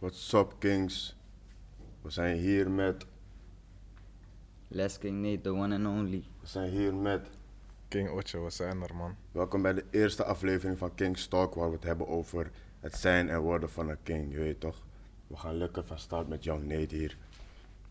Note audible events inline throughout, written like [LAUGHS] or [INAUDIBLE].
What's up, Kings? We zijn hier met. Les King Nate, the one and only. We zijn hier met. King Otje, we zijn er man. Welkom bij de eerste aflevering van King's Talk, waar we het hebben over het zijn en worden van een king. Je weet toch? We gaan lekker van start met Young Nate hier.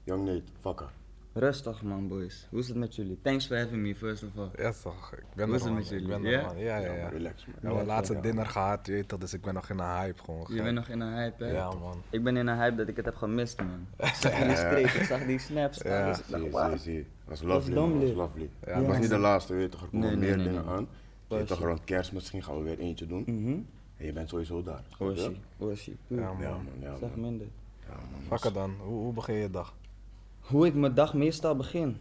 Young Nate, fucker. Rustig man, boys. Hoe is het met jullie? Thanks for having me, first of all. Ja toch, ik ben Hoe is het man. met Ik jullie? ben er Ja? man. Ja, ja, ja. Relax, man. We hebben Ja, laatst ja. een dinner gehad, je weet toch, dus ik ben nog in een hype gewoon. Je bent nog in een hype, hè? Ja man. Ik ben in een hype dat ik het heb gemist, man. [LAUGHS] Ik zag jullie strepen, ik zag die snaps. Ja. alles. Ik Zie, dacht, zie, wow. zie. Dat was lovely, man. Dat was lovely. Ja, het was niet de laatste, weet je toch? Er komen Nee, nee, meer nee, dingen nee. aan. Je weet toch, rond kerst misschien gaan we weer eentje doen. Mhm. En je bent sowieso daar. Worship, worship. Ja Ja, man. man. Ja, Zeg minder. Ja, man. Dan, hoe, hoe begin je dag? Hoe ik mijn dag meestal begin.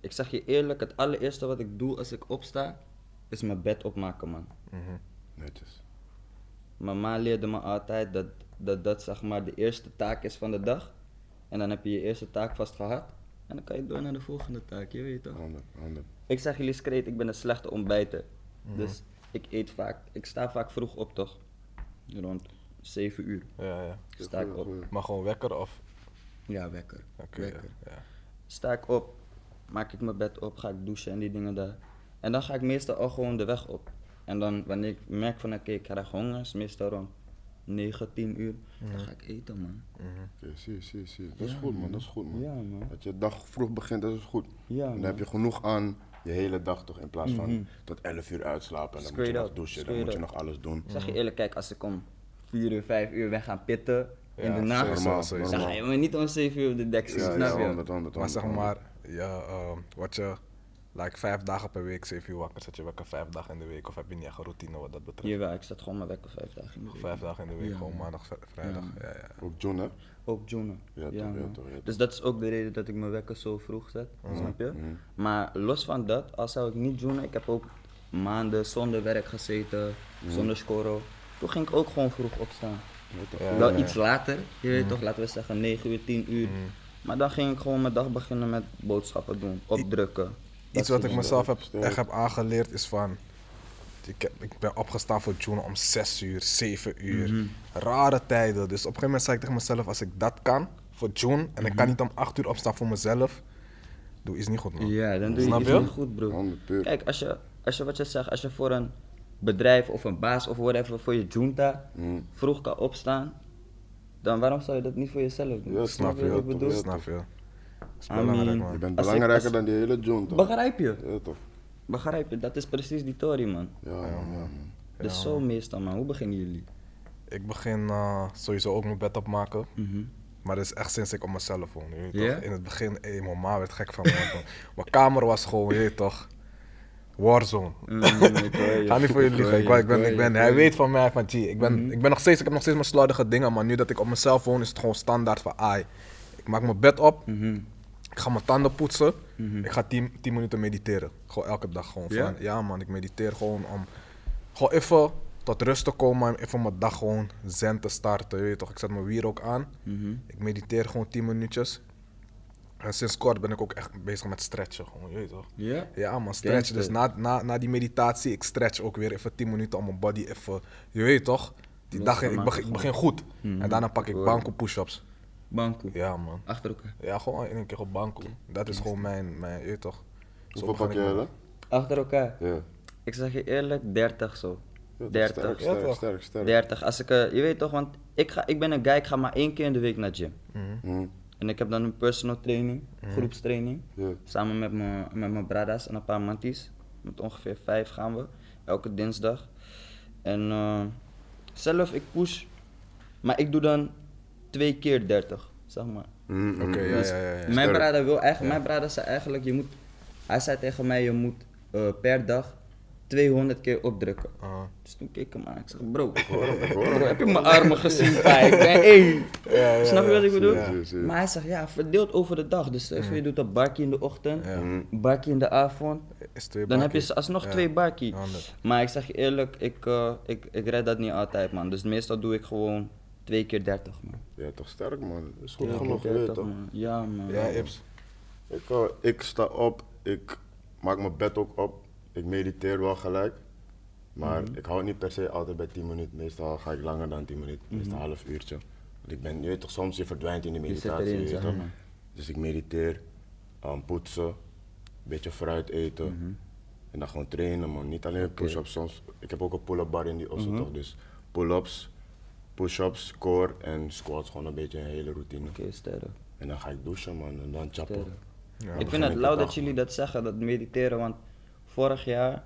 Ik zeg je eerlijk, het allereerste wat ik doe als ik opsta, is mijn bed opmaken, man. Mhm. Netjes. Mijn ma leerde me altijd dat, dat dat zeg maar de eerste taak is van de dag. En dan heb je je eerste taak vast gehad. En dan kan je door naar de volgende taak, je weet toch? Handen, handen. Ik zeg jullie straight, ik ben een slechte ontbijter. Mhm. Dus ik eet vaak, ik sta vaak vroeg op toch? Rond 7 uur Ja, ja. sta ik op. Maar gewoon wekker of? Ja, wekker. Oké, wekker. ja. Sta ik op, maak ik mijn bed op, ga ik douchen en die dingen daar. En dan ga ik meestal al gewoon de weg op. En dan wanneer ik merk van oké, ik krijg honger, is meestal rond 9, 10 uur. Dan ga ik eten man. Mhm. Oké, zie, zie, zie. Dat is Ja, goed, man. man. Dat is goed, man. Ja man. Dat je dag vroeg begint, dat is goed. Ja En dan man. heb je genoeg aan je hele dag toch, in plaats van Mhm. tot 11 uur uitslapen. En dan moet je nog douchen, dan moet je nog alles doen. Ik zeg je eerlijk, kijk, als ik om 4 uur, 5 uur weg gaan pitten in Ja, de ga je me niet om 7 uur op de dek zitten, Ja, snap ja, je? 100, 100, Maar zeg 100. maar, ja, ehm, wat je, like vijf dagen per week, zeven uur wakker, zet je wekker vijf dagen in de week of heb je niet echt een routine wat dat betreft? Jawel, ik zet gewoon mijn wekker 5 dagen in de week. Vijf dagen in de week, Ja. gewoon maandag, vri- vrijdag. Ja. Ja, ja. Ook John, hè? Ook Juno. Ja, toch, ja, toch, ja. Dus dat is ook de reden dat ik mijn wekker zo vroeg zet, snap je? mhm. Maar los van dat, als zou ik niet Juno, ik heb ook maanden zonder werk gezeten, Mhm. zonder scoren. Toen ging ik ook gewoon vroeg opstaan. Ja, Wel ja. iets later, je weet toch, laten we zeggen 9 uur, 10 uur. Maar dan ging ik gewoon mijn dag beginnen met boodschappen doen, opdrukken. Iets wat ik mezelf heb, echt heb aangeleerd is van. Ik, heb, ik ben opgestaan voor June om 6 uur, 7 uur. Mhm. Rare tijden. Dus op een gegeven moment zei ik tegen mezelf: als ik dat kan voor June en Mhm. ik kan niet om 8 uur opstaan voor mezelf, doe iets niet goed, man. Ja, dan doe je Snap iets je? niet goed, bro. 100 puur. Kijk, als je, als je wat je zegt, als je voor een bedrijf of een baas of whatever voor je junta Mm. vroeg kan opstaan, dan waarom zou je dat niet voor jezelf doen? Ja, Snap je? wat ik bedoel? ja. Snap je? Dat is I belangrijk, mean- man. Je bent Als ik- belangrijker als- dan die hele toch? Begrijp je? Ja, toch? Begrijp je? Dat is precies die Tory, man. Ja, ja, man. Dus Ja, zo meestal, man. Hoe beginnen jullie? Ik begin eh, sowieso ook mijn bed opmaken. Mhm. Maar dat is echt sinds ik op mezelf woon. Je weet Ja? toch? In het begin, hey, mijn ma werd gek van me. [LAUGHS] Mijn kamer was gewoon, je weet toch? Warzone. Mm. Ga niet voor je liegen. Ik, ben, ik ben, hij weet van mij van, ik ben, ik ben nog steeds, ik heb nog steeds mijn slordige dingen, maar nu dat ik op mezelf woon, is het gewoon standaard van, ai, ik maak mijn bed op, Mhm. ik ga mijn tanden poetsen, Mhm. ik ga 10 10 minuten mediteren. Gewoon elke dag gewoon. Ja? Man, ik mediteer gewoon om, gewoon even tot rust te komen, en even mijn dag gewoon zen te starten, je weet toch. Ik zet mijn wier ook aan, Mhm. ik mediteer gewoon 10 minuutjes. En sinds kort ben ik ook echt bezig met stretchen, gewoon, je weet toch. Ja? Ja man, stretchen. Dus na, na, na die meditatie, ik stretch ook weer even 10 minuten om mijn body even... Je weet toch? Die Los dag, ik begin, ik begin goed. Mhm. En daarna pak ik banko push-ups. Banko. Ja man. Achter elkaar. Ja, gewoon in één keer op banko. Dat is gewoon mijn, mijn je weet toch? Zo Hoeveel pak mijn- hè? Achter elkaar. Ja. Ik zeg je eerlijk, 30 zo. Ja, toch, 30. Sterk, Ja, sterk, sterk, sterk. 30. Als ik, eh, je weet toch, want ik, ga, ik ben een guy, ik ga maar één keer in de week naar gym. Mhm. Mhm. En ik heb dan een personal training, Mhm. groepstraining. Ja. Samen met mijn met mijn bradas en een paar manties. Met ongeveer vijf gaan we. Elke dinsdag. En eh, zelf, ik push. Maar ik doe dan twee keer 30, zeg maar. Mhm, Oké, mhm. ja, Dus ja, ja. ja. Mijn brada wil eigenlijk, mijn brada zei eigenlijk, je moet, hij zei tegen mij, je moet eh, per dag 200 keer opdrukken. Ah. Dus toen keek ik hem aan, ik zeg, bro, hoor hem, ik hoor hem. bro heb je mijn armen gezien? Ik ben [LAUGHS] één. Ja, ja, Snap je wat ik bedoel? Maar hij zegt, ja, verdeeld over de dag. Dus even je doet een barkie in de ochtend, Ja. Een barkie in de avond. Is twee Dan heb je alsnog Ja. twee barkie. Honderd. Maar ik zeg je eerlijk, ik, eh, ik, ik red dat niet altijd, man. Dus meestal doe ik gewoon twee keer 30, man. Ja, toch sterk, man. Dat is goed genoeg, je weet 30, toch? man. Ja, man. Ja, Ips. Ik, eh, ik sta op, ik maak mijn bed ook op, ik mediteer wel gelijk. Maar ik hou het niet per se altijd bij 10 minuten. Meestal ga ik langer dan 10 minuten. Meestal een half uurtje. Want ik ben, je weet toch, soms je verdwijnt in de Je zit meditatie. erin, maar. Dus ik mediteer, um, poetsen, beetje fruit eten. En dan gewoon trainen man. Niet alleen push-ups soms. Ik heb ook een pull-up bar in die ossen toch. Dus pull-ups, push-ups, core en squats. Gewoon een beetje een hele routine. Oké, sterk. En dan ga ik douchen man. En dan chappen. Ja, ik vind het lauw dat jullie dat zeggen, dat mediteren, want vorig jaar,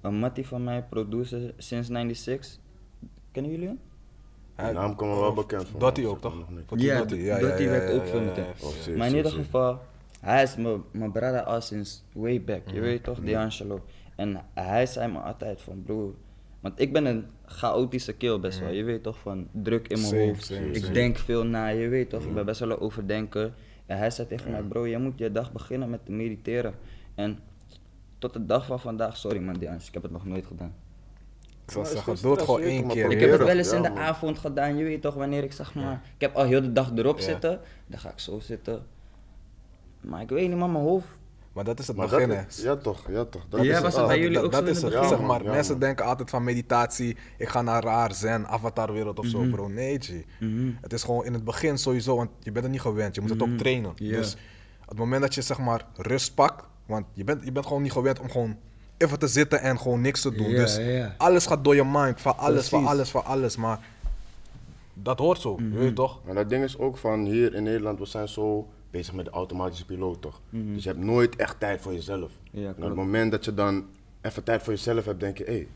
een mattie van mij, producer sinds 96, kennen jullie hem? De naam komt me wel bekend voor. Dottie ook, toch? zeg nog niet. Voor die Ja, Dottie, Dottie werkt ook veel met hem. Maar in ieder geval, hij is mijn- brother al sinds way back, Mhm. je weet toch, D'Angelo. En hij zei me altijd van, broer, want ik ben een chaotische keel best wel, je weet toch, van druk in mijn Mhm. Same, hoofd. same, ik same. Mhm. denk veel na, je weet toch, ik ben best wel een overdenker. En hij zei tegen mij, bro, jij moet je dag beginnen met te mediteren. En tot de dag van vandaag, sorry man D'Angelo, ik heb het nog nooit gedaan. Ik zou zeggen, doe het gewoon één keer. Ik heb het wel eens in de man. avond gedaan, je weet toch, wanneer ik zeg maar, ik heb al heel de dag erop Ja. zitten, dan ga ik zo zitten. Maar ik weet niet, maar mijn hoofd Maar dat is het Maar begin, is- ja toch, ja toch. Dat Ja, is was het bij jullie dat, ook dat zo in is het? Zeg maar, Ja, mensen man. denken altijd van meditatie, ik ga naar raar zen, avatarwereld of zo, Mhm. bro. Nee, G. Het is gewoon in het begin sowieso, want je bent er niet gewend. Je moet het ook trainen. Mhm. Ja. Dus op het moment dat je zeg maar rust pakt, want je bent, je bent gewoon niet gewend om gewoon even te zitten en gewoon niks te doen. Ja, dus ja. alles gaat door je mind, van alles, van alles, van alles. Maar dat hoort zo, je weet toch? Maar dat ding is ook van hier in Nederland, we zijn zo bezig met de automatische piloot toch. Mhm. Dus je hebt nooit echt tijd voor jezelf. Ja, en op het moment dat je dan even tijd voor jezelf hebt, denk je, hé, hey,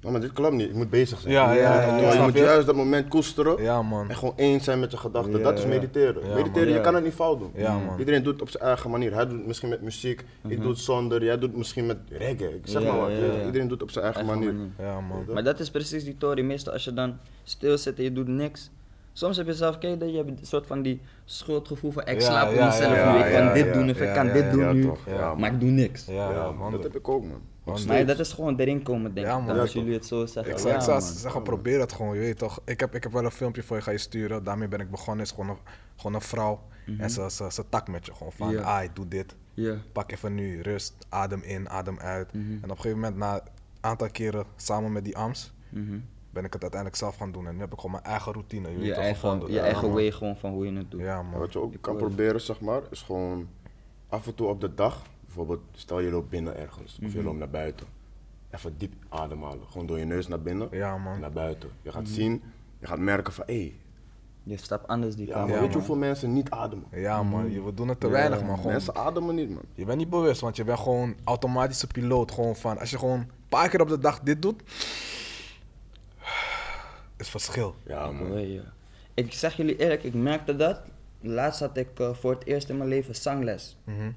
nou, maar dit klopt niet, ik moet bezig zijn. Ja, ja, ja, Terwijl ja, je moet juist dat moment koesteren Ja, man. en gewoon eens zijn met je gedachten. Ja, dat is mediteren. Ja, mediteren, man. je kan het niet fout doen. Ja, man. Iedereen doet het op zijn eigen manier. Hij doet het misschien met muziek, ik doe het zonder, jij doet het misschien met reggae. Ik zeg Ja, maar wat, ja, ja. iedereen doet het op zijn eigen, Eigen manier. manier. Ja, man. Maar dat is precies die tory. Meestal als je dan stil zit en je doet niks. Soms heb je zelf, kijk dat je hebt een soort van die schuldgevoel van ik slaap op ja, mezelf ja, nu, ja, ik kan ja, dit ja, doen of ik kan ja, dit ja, doen ja, nu, maar ik doe niks. Ja, man. dat heb ik ook man. Maar dat is gewoon erin komen denk Ja, ik, dan, als Ja, jullie het zo zeggen. Ik Ja, zou, ik zou man. zeggen, probeer het gewoon, je weet toch. Ik heb, ik heb wel een filmpje voor je, ga je sturen. Daarmee ben ik begonnen. is gewoon een, gewoon een vrouw. En ze, ze, ze tak met je gewoon van, Ja. ah, doe dit. Ja. Pak even nu rust, adem in, adem uit. Mhm. En op een gegeven moment, na een aantal keren samen met die AMS, Mhm. ben ik het uiteindelijk zelf gaan doen. En nu heb ik gewoon mijn eigen routine. Je, weet Je toch, eigen, gevonden. je Ja, eigen man. way gewoon van hoe je het doet. Ja, Ja, man. wat je ook Ik kan proberen, zeg maar, is gewoon af en toe op de dag, bijvoorbeeld, stel je loopt binnen ergens of Mhm. je loopt naar buiten, even diep ademhalen. Gewoon door je neus naar binnen Ja, en man. naar buiten. Je Mhm. gaat zien, je gaat merken van, hé, hey, Je stapt anders die ja, kant weet je hoeveel mensen niet ademen? Ja, man. Je, we doen het te Ja, weinig, man. Gewoon, Mensen ademen niet, man. je bent niet bewust, want je bent gewoon automatische piloot. Gewoon van, als je gewoon een paar keer op de dag dit doet, is verschil. Ja, Ik man. je. Ik zeg jullie eerlijk, ik merkte dat. Laatst had ik eh, voor het eerst in mijn leven zangles. Mhm.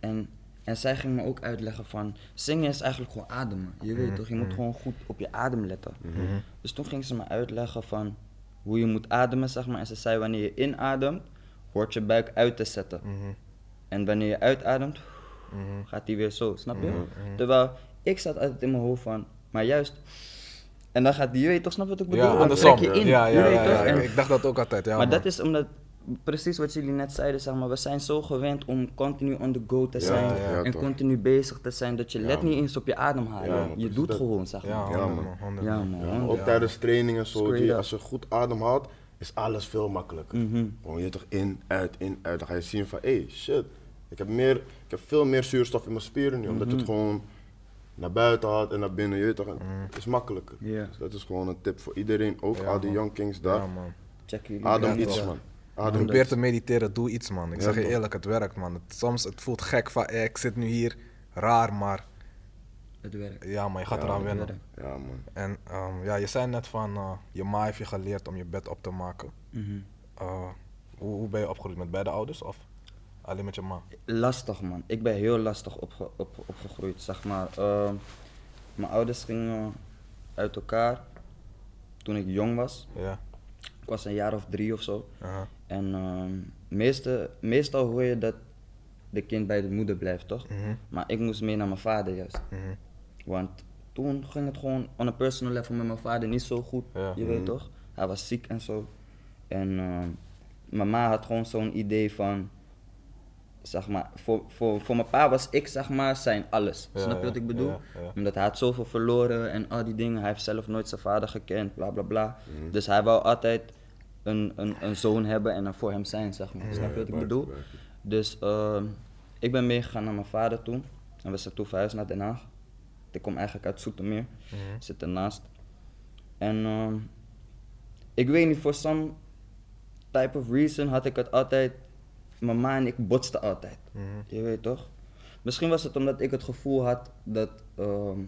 En, en zij ging me ook uitleggen van, zingen is eigenlijk gewoon ademen. Je weet toch, je moet gewoon goed op je adem letten. Dus toen ging ze me uitleggen van hoe je moet ademen, zeg maar. En ze zei, wanneer je inademt, hoort je buik uit te zetten. Mhm. En wanneer je uitademt, Mhm. gaat die weer zo, snap je? Terwijl ik zat altijd in mijn hoofd van, maar juist... En dan gaat die, je weet toch, snap wat ik bedoel? Ja, Dan trek je in, Ja, je ja, weet toch? En- Ik, dacht dat ook altijd, ja. maar dat is omdat, precies wat jullie net zeiden, zeg maar, we zijn zo gewend om continu on the go te Ja, zijn ja, en toch. continu bezig te zijn dat je let niet eens op je ademhaling. Je doet dat. gewoon, zeg Ja, maar. Ja, man. man. Ja, man. ook tijdens trainingen zo, die, als je goed ademhaalt, is alles veel makkelijker. Mhm. Gewoon je toch in, uit, in, uit. Dan ga je zien van, hé, hey, shit. Ik heb, meer, ik heb veel meer zuurstof in mijn spieren nu, omdat je Mhm. het gewoon naar buiten haalt en naar binnen. Je weet toch, en het is makkelijker. Ja. Dus dat is gewoon een tip voor iedereen, ook Ja, al die young kings daar. Ja, man. Check jullie. Adem iets, man. Adem Probeer te mediteren, doe iets, man. Ik Ja, zeg je eerlijk, het werkt, man. Het, soms het voelt gek van, eh, ik zit nu hier, raar, maar Het werkt. ja, maar je gaat Ja, eraan wennen. Ja, man. En ehm, ja, je zei net van, eh, je ma heeft je geleerd om je bed op te maken. Mhm. Eh, hoe, hoe ben je opgegroeid? Met beide ouders of alleen met je ma? Lastig, man. Ik ben heel lastig opge op, opgegroeid, zeg maar. Ehm, mijn ouders gingen uit elkaar toen ik jong was. Ja. Ik was een jaar of drie of zo. aha. En ehm, meeste, meestal hoor je dat de kind bij de moeder blijft, toch? Mhm, Maar ik moest mee naar mijn vader juist. mhm. Want toen ging het gewoon on a personal level met mijn vader niet zo goed. Ja. Je weet toch? Hij was ziek en zo. En ehm, mijn ma had gewoon zo'n idee van... zeg maar, voor, voor, voor mijn pa was ik zeg maar zijn alles. Ja, Snap je ja, wat ik bedoel? ja, ja. Omdat hij had zoveel verloren en al die dingen. Hij heeft zelf nooit zijn vader gekend, bla bla bla. Mhm. Dus hij wou altijd een, een, een zoon hebben en er voor hem zijn, zeg maar. Snap je wat ik bedoel? Dus ehm, ik ben meegegaan naar mijn vader toen. En we zijn toen verhuisd naar Den Haag. Ik kom eigenlijk uit Zoetermeer. Mhm. Zit ernaast. En ehm, ik weet niet, voor some type of reason had ik het altijd... Mama en ik botsten altijd. Mhm. Je weet toch? Misschien was het omdat ik het gevoel had dat ehm,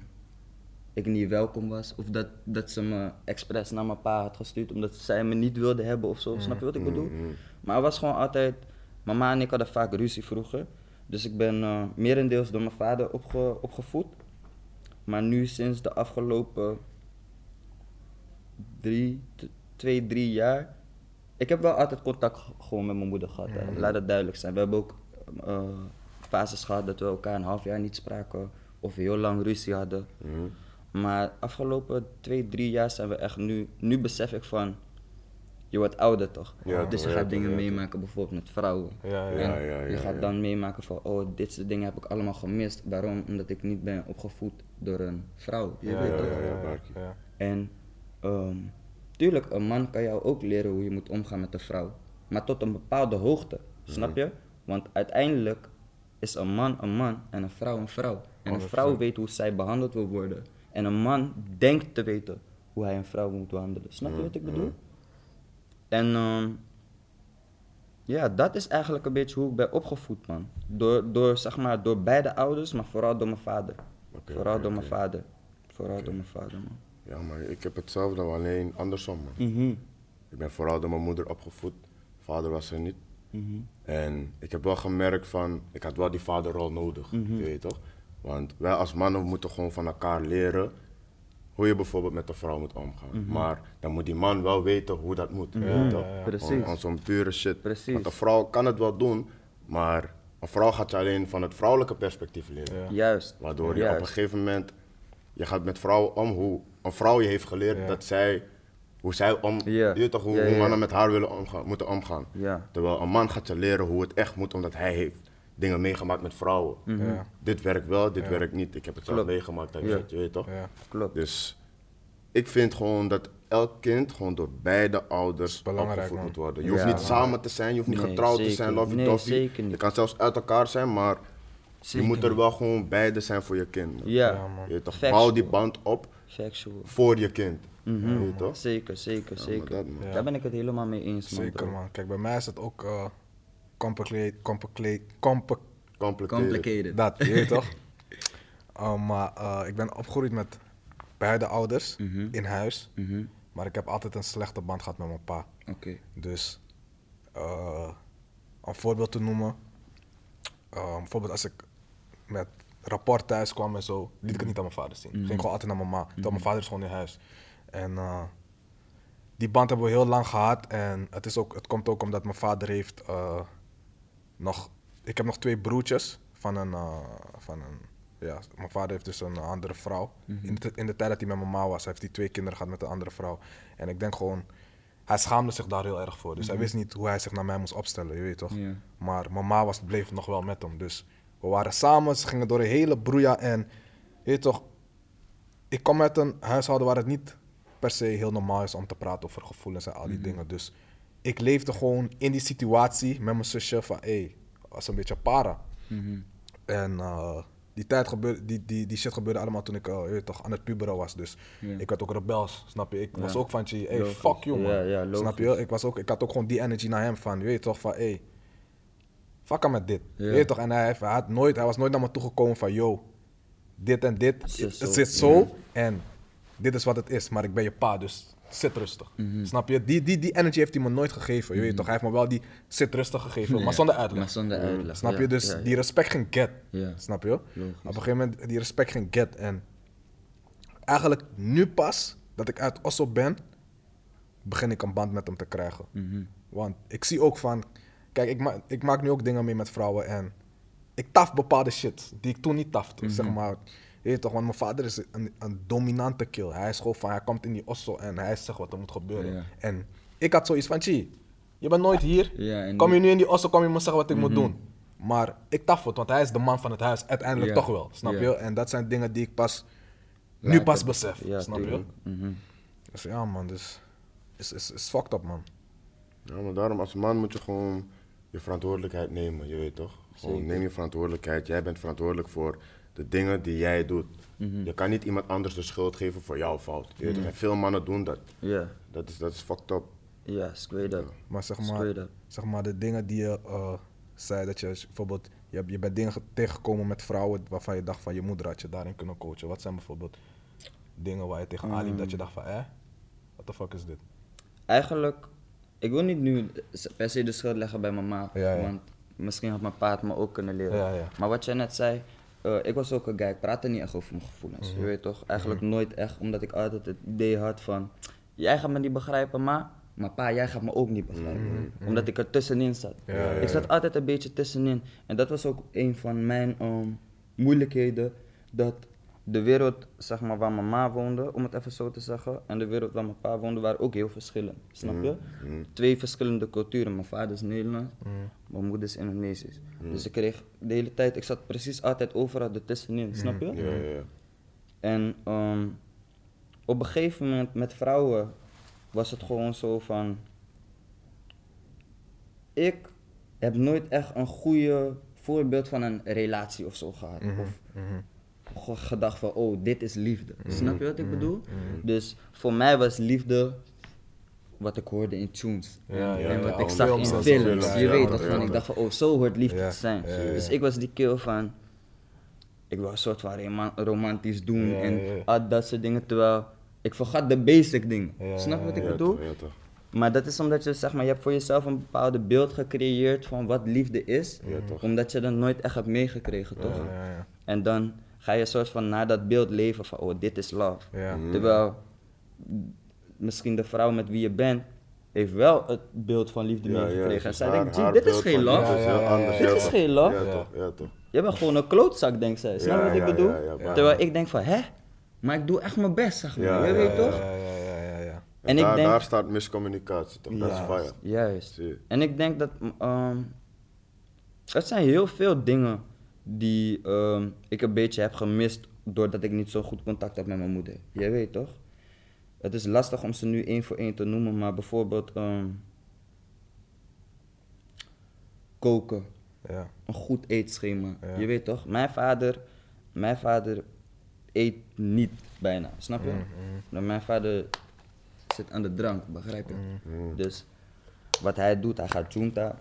ik niet welkom was. Of dat, dat ze me expres naar mijn pa had gestuurd omdat zij me niet wilde hebben of zo. Snap je wat ik bedoel? Mhm. Maar het was gewoon altijd... Mama en ik hadden vaak ruzie vroeger. Dus ik ben eh merendeels door mijn vader opge, opgevoed. Maar nu sinds de afgelopen drie, twee, drie jaar... Ik heb wel altijd contact gewoon met mijn moeder gehad. hè. Laat het duidelijk zijn. We hebben ook eh, fases gehad dat we elkaar een half jaar niet spraken. Of heel lang ruzie hadden. Maar afgelopen twee, drie jaar zijn we echt nu... Nu besef ik van... Je wordt ouder toch? Ja, dus je gaat ja, dingen ja, meemaken bijvoorbeeld met vrouwen. Ja, ja. En Ja, ja, je ja, gaat ja. dan meemaken van... Oh, dit soort dingen heb ik allemaal gemist. Waarom? Omdat ik niet ben opgevoed door een vrouw. Je Ja, weet ja, toch? ja, ja, ja, Barkie. ja. En ehm, tuurlijk, een man kan jou ook leren hoe je moet omgaan met een vrouw. Maar tot een bepaalde hoogte, snap je? Want uiteindelijk is een man een man en een vrouw een vrouw. En een 100%. vrouw weet hoe zij behandeld wil worden. En een man denkt te weten hoe hij een vrouw moet behandelen. Snap je wat ik bedoel? En ehm, ja, dat is eigenlijk een beetje hoe ik ben opgevoed, man. Door, door, zeg maar, door beide ouders, maar vooral door mijn vader. Vooral door mijn vader. Vooral door mijn vader, man. Ja, maar ik heb hetzelfde, alleen andersom, man. Mhm. Ik ben vooral door mijn moeder opgevoed. Vader was er niet. Mhm. En ik heb wel gemerkt van, ik had wel die vaderrol nodig, Mhm. je weet toch? Want wij als mannen moeten gewoon van elkaar leren hoe je bijvoorbeeld met een vrouw moet omgaan. Mhm. Maar dan moet die man wel weten hoe dat moet, toch? ja, ja. Precies. Aan zo'n pure shit. Precies. Want een vrouw kan het wel doen, maar een vrouw gaat je alleen van het vrouwelijke perspectief leren. Ja. Juist. Waardoor je Juist. op een gegeven moment, je gaat met vrouwen om hoe een vrouw je heeft geleerd Ja. dat zij, hoe zij om, je toch, hoe, mannen met haar willen omgaan, moeten omgaan. Ja. Terwijl een man gaat je leren hoe het echt moet, omdat hij heeft dingen meegemaakt met vrouwen. Ja. Dit werkt wel, dit Ja. werkt niet. Ik heb het zelf meegemaakt, dat Ja. je weet toch? Ja. Klopt. Dus ik vind gewoon dat elk kind gewoon door beide ouders belangrijk, opgevoed moet worden. Je hoeft Ja, niet man. samen te zijn, je hoeft niet Nee, getrouwd te zijn, lovey Nee, dovey. zeker niet. Je kan zelfs uit elkaar zijn, maar Zeker je moet er niet. wel gewoon beide zijn voor je kind. man. Ja, Ja, man. Je weet toch, bouw die band op Factual. voor je kind. Mhm. Je weet toch? Zeker, zeker, zeker. dat, man. Ja. Daar ben ik het helemaal mee eens, man. Zeker bro. man. Kijk, bij mij is het ook uh, complicated, complicated, compli- Complicated. Complicated. dat, je weet toch? Uh, [LAUGHS] maar uh, ik ben opgegroeid met beide ouders Mhm. in huis, Mhm. maar ik heb altijd een slechte band gehad met mijn pa. Oké. Dus uh, een voorbeeld te noemen, uh, bijvoorbeeld als ik met rapport thuis kwam en zo, liet ik het niet aan mijn vader zien. Ging gewoon altijd naar mijn ma, terwijl mijn vader is gewoon in huis. En die band hebben we heel lang gehad en het, is ook, het komt ook omdat mijn vader heeft nog, ik heb nog twee broertjes van een, uh, van een ja, mijn vader heeft dus een andere vrouw. in, de, in de tijd dat hij met mijn ma was, heeft hij twee kinderen gehad met een andere vrouw. En ik denk gewoon, hij schaamde zich daar heel erg voor. Dus hij wist niet hoe hij zich naar mij moest opstellen, je weet toch? Maar mijn ma was, bleef nog wel met hem. Dus we waren samen, ze gingen door een hele broeia. En je weet toch, ik kom uit een huishouden waar het niet per se heel normaal is om te praten over gevoelens en al die dingen. Dus ik leefde gewoon in die situatie met mijn zusje van, hé, hey, was een beetje para. Mhm. En uh, die tijd gebeurde, die, die, die shit gebeurde allemaal toen ik uh, weet toch, aan het puberen was. Dus ik werd ook rebels, snap je? Ik was ook van, hey, Logisch. fuck. Ja, ja, logisch. snap je? Ik, was ook, ik had ook gewoon die energy naar hem van, je weet toch, van, hey, fuck hem met dit. Ja. Je weet toch? En hij, heeft- hij, had nooit, hij was nooit naar me toegekomen van, yo, dit en dit, Het zit zo en dit is wat het is. Maar ik ben je pa, dus zit rustig. Mhm. Snap je? Die, die, die energy heeft hij me nooit gegeven. Je weet toch? Hij heeft me wel die zit rustig gegeven, maar zonder uitleg. Maar zonder uitleg. Snap ja, je? Dus ja, ja. die respect ging get. Snap je? Op een gegeven moment, die respect ging get. En eigenlijk nu pas dat ik uit Oslo ben, begin ik een band met hem te krijgen. Mhm. Want ik zie ook van, kijk, ik, ma ik maak nu ook dingen mee met vrouwen en ik taf bepaalde shit die ik toen niet tafte. Zeg maar, weet toch, want mijn vader is een, een dominante kill. Hij is gewoon van, hij komt in die Oslo en hij zegt wat er moet gebeuren. Ja. En ik had zoiets van, Chi, je bent nooit hier. Ja, kom je nu- in die Oslo, kom je me zeggen wat ik moet doen. Maar ik taf het, want hij is de man van het huis, uiteindelijk Ja. toch wel, snap Ja. je? En dat zijn dingen die ik pas, nu pas besef, Ja, snap tuurlijk. je? Mhm. Dus ja man, dus, is, is, is fucked up man. Ja, maar daarom als man moet je gewoon je verantwoordelijkheid nemen, je weet toch? Gewoon Zeker. neem je verantwoordelijkheid. Jij bent verantwoordelijk voor de dingen die jij doet. Mhm. Je kan niet iemand anders de schuld geven voor jouw fout. Je weet toch? En veel mannen doen dat. Ja, Dat is, dat is fucked up. ja, straight up. Maar zeg maar, zeg maar de dingen die je eh, zei, dat je bijvoorbeeld, je, je bent dingen ge- tegengekomen met vrouwen waarvan je dacht van je moeder had je daarin kunnen coachen. Wat zijn bijvoorbeeld dingen waar je tegen aanliep Mm. dat je dacht van, eh, what the fuck is dit? Eigenlijk, ik wil niet nu per se de schuld leggen bij mijn ma. Ja, ja. Want misschien had mijn pa het me ook kunnen leren. Ja, ja. Maar wat jij net zei, eh, ik was ook een guy, ik praatte niet echt over mijn gevoelens. Mhm. Je weet toch? Eigenlijk nooit echt, omdat ik altijd het idee had van, jij gaat me niet begrijpen, ma. Maar pa, jij gaat me ook niet begrijpen. Omdat ik er tussenin zat. Mhm. Ja, ja, ik zat altijd een beetje tussenin. En dat was ook een van mijn ehm, moeilijkheden. Dat de wereld zeg maar, waar mijn ma woonde, om het even zo te zeggen, en de wereld waar mijn pa woonde, waren ook heel verschillend. Snap je? Twee verschillende culturen. Mijn vader is Nederlands, mijn moeder is Indonesisch. Dus ik kreeg de hele tijd, ik zat precies altijd overal ertussenin. Snap je? Ja, ja, ja. En ehm, op een gegeven moment met vrouwen was het gewoon zo van. Ik heb nooit echt een goede voorbeeld van een relatie of zo gehad. Of ge- gedacht van, oh, dit is liefde. Snap je wat ik bedoel? Dus voor mij was liefde wat ik hoorde in tunes. Ja, ja, en ja, wat ik zag in en films. je weet toch, van, ja. ik dacht van, oh, zo hoort liefde te zijn. Dus ik was die kill van, ik wil een soort van roma- romantisch doen en al dat soort dingen, terwijl ik vergat de basic dingen. Snap je wat ik bedoel? Maar dat is omdat je, zeg maar, je hebt voor jezelf een bepaalde beeld gecreëerd van wat liefde is, omdat je dat nooit echt hebt meegekregen, toch? En dan ga je soort van naar dat beeld leven van, oh, dit is love. Ja. Terwijl misschien de vrouw met wie je bent, heeft wel het beeld van liefde Ja, ja, meegekregen. en zij haar- denkt, "Gee, haar dit is geen love. liefde is heel Ja, ja, ja, anders, ja. Dit ja, is geen love. Ja, toch, ja, toch. Je bent gewoon een klootzak, denkt zij. Snap je Ja, wat ik ja, bedoel? ja, ja, maar- Terwijl ik denk van, hè? Maar ik doe echt mijn best, zeg maar. Ja, je ja, weet ja, toch? Ja, ja, ja, ja, ja. En, En ik daar, denk- daar staat miscommunicatie, toch? Dat is Ja. fire. Juist. En ik denk dat ehm er zijn heel veel dingen die ehm, ik een beetje heb gemist doordat ik niet zo goed contact heb met mijn moeder. Jij weet toch? Het is lastig om ze nu één voor één te noemen, maar bijvoorbeeld ehm, koken, Ja. een goed eetschema. Ja. Je weet toch? Mijn vader, mijn vader eet niet bijna, snap je? Nou, Mijn vader zit aan de drank, begrijp je? Dus wat hij doet, hij gaat junta,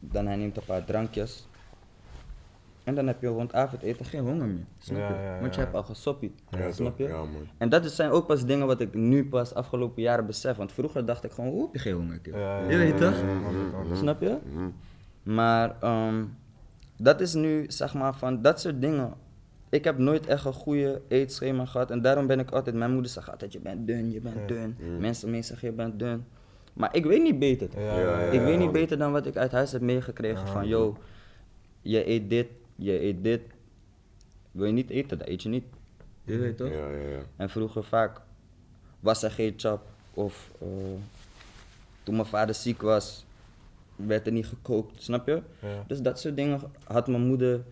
dan hij neemt een paar drankjes. En dan heb je rond avondeten geen honger meer. Snap Ja, je? ja, Want je hebt al gesoppied. Snap je? Man. En dat zijn ook pas dingen wat ik nu pas afgelopen jaren besef. Want vroeger dacht ik gewoon, hoe heb je geen honger? je weet toch? Snap je? Mhm. Maar ehm, dat is nu, zeg maar, van dat soort dingen. Ik heb nooit echt een goede eetschema gehad. En daarom ben ik altijd, mijn moeder zegt altijd, je bent dun, je bent dun. Mensen om me heen zeggen, je bent dun. Maar ik weet niet beter. Ik weet niet beter dan wat ik uit huis heb meegekregen. Van, yo, je eet dit, je eet dit. Wil je niet eten, dan eet je niet. Je weet toch? Ja, ja, ja. En vroeger vaak was er geen chap. Of eh, toen mijn vader ziek was, werd er niet gekookt, snap je? Ja. Dus dat soort dingen had mijn moeder,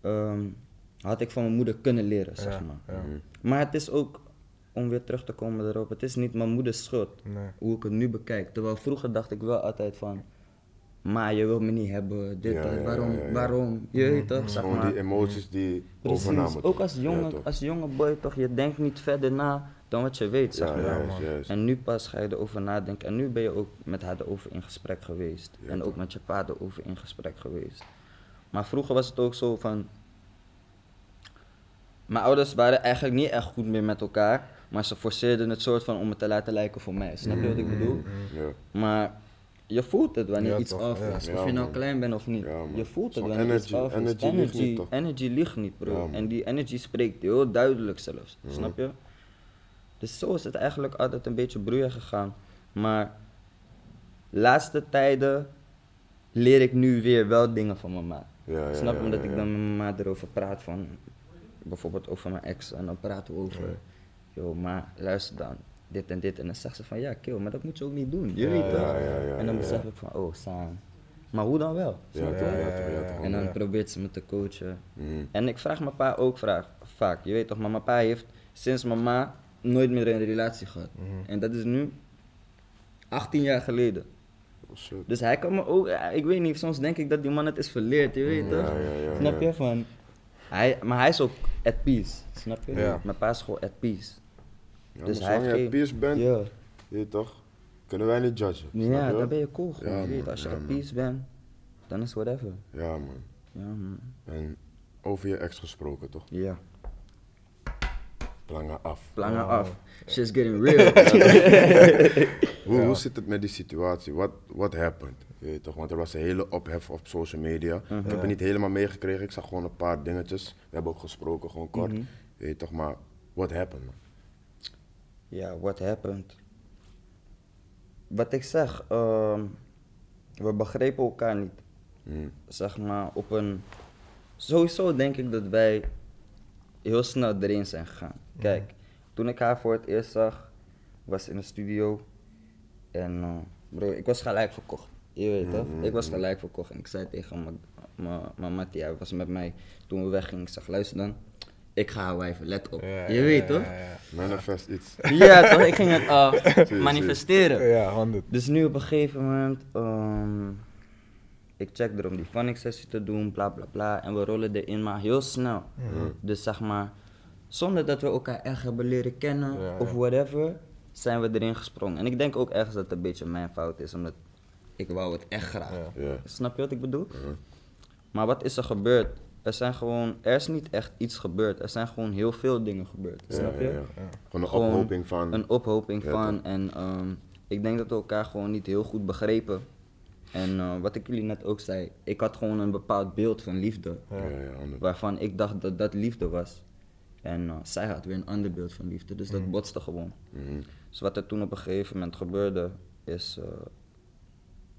ehm, had ik van mijn moeder kunnen leren, zeg Ja, maar. ja. Maar het is ook, om weer terug te komen erop, het is niet mijn moeders schuld, Nee. hoe ik het nu bekijk. Terwijl vroeger dacht ik wel altijd van, maar je wilt me niet hebben, dit, dat, waarom, waarom, je weet toch, zeg Gewoon maar. die emoties die Precies, overnamen. ook als jonge, als jonge boy toch, je denkt niet verder na dan wat je weet, zeg maar. juist. En nu pas ga je erover nadenken. En nu ben je ook met haar erover in gesprek geweest. En ook met je pa erover in gesprek geweest. Maar vroeger was het ook zo van... Mijn ouders waren eigenlijk niet echt goed meer met elkaar. Maar ze forceerden het soort van om het te laten lijken voor mij. Snap je wat ik bedoel? Ja. Maar je voelt het wanneer Ja, iets toch, af ja. is. Ja, of je nou man. klein bent of niet. Je voelt het Zo'n wanneer iets energy- af is. energy ligt niet, toch? energy ligt niet, bro. En die energy spreekt heel duidelijk zelfs. Mhm. Snap je? Dus zo is het eigenlijk altijd een beetje broeien gegaan. Maar laatste tijden leer ik nu weer wel dingen van mama. Ja, ja, Snap je? ja, Omdat ja, ik dan met mama erover praat van... Bijvoorbeeld over mijn ex. En dan praten we over... Yo, maar luister dan. Dit en dit. En dan zegt ze van... Ja, kill, maar dat moet je ook niet doen. Je weet toch? en dan besef ik van... Oh, Sam. Maar hoe dan wel? Ja, toch. En dan probeert ze me te coachen. Mhm. En ik vraag mijn pa ook vraag, vaak, je weet toch, maar mijn pa heeft sinds mijn ma nooit meer een relatie gehad. Mhm. En dat is nu 18 jaar geleden. Oh. Dus hij kan me ook, ik weet niet, soms denk ik dat die man het is verleerd, je weet Ja, toch? ja, ja, snap je? Van, hij, maar hij is ook at peace, snap je? Mijn pa is gewoon at peace. Ja, dus maar hij zolang at peace bent, Ja, je weet toch, kunnen wij niet judgen. snap ja dan ben je cool gewoon, Ja, weet. Als peace bent, dan is whatever. Ja, man. Ja, man. En over je ex gesproken, toch? Ja. Plangen af. Plangen Oh. af. Shit's getting real. [LAUGHS] [LAUGHS] Hoe, hoe zit het met die situatie? Wat what happened? Je weet toch? Want er was een hele ophef op social media. Ik heb het niet helemaal meegekregen. Ik zag gewoon een paar dingetjes. We hebben ook gesproken, gewoon kort. Mhm. Je weet toch, maar what happened, man? Ja, what happened? Wat ik zeg, ehm, we begrepen elkaar niet. Mhm. Zeg maar op een. Sowieso denk ik dat wij heel snel erin zijn gegaan. Kijk, toen ik haar voor het eerst zag, was in de studio. En eh, bro, ik was gelijk verkocht. Je weet toch? Ik was gelijk verkocht. En ik zei tegen mijn- mattie, hij was met mij toen we weggingen. Ik zeg, luister dan, ik ga haar wijven, let op. Ja, je ja, weet ja, toch? Ja, ja. Manifest iets. Ja, toch? Ik ging het uh, [LAUGHS] manifesteren. Ja, 100. Dus nu op een gegeven moment, ehm, ik check er om die funning sessie te doen, bla bla bla. En we rollen erin, maar heel snel. Dus zeg maar, zonder dat we elkaar echt hebben leren kennen Ja, of ja. whatever, zijn we erin gesprongen. En ik denk ook ergens dat het een beetje mijn fout is, omdat ik wou het echt graag. Ja. Ja. Snap je wat ik bedoel? Maar wat is er gebeurd? Er zijn gewoon, er is niet echt iets gebeurd. Er zijn gewoon heel veel dingen gebeurd. Ja, snap je? ja, ja. Gewoon een Gewoon ophoping van. Een ophoping Ja, van. En ehm, ik denk dat we elkaar gewoon niet heel goed begrepen. En eh, wat ik jullie net ook zei, ik had gewoon een bepaald beeld van liefde. Ja, ja, honderd. Waarvan ik dacht dat dat liefde was. En eh, zij had weer een ander beeld van liefde. Dus dat botste gewoon. Mhm. Dus wat er toen op een gegeven moment gebeurde, is. eh,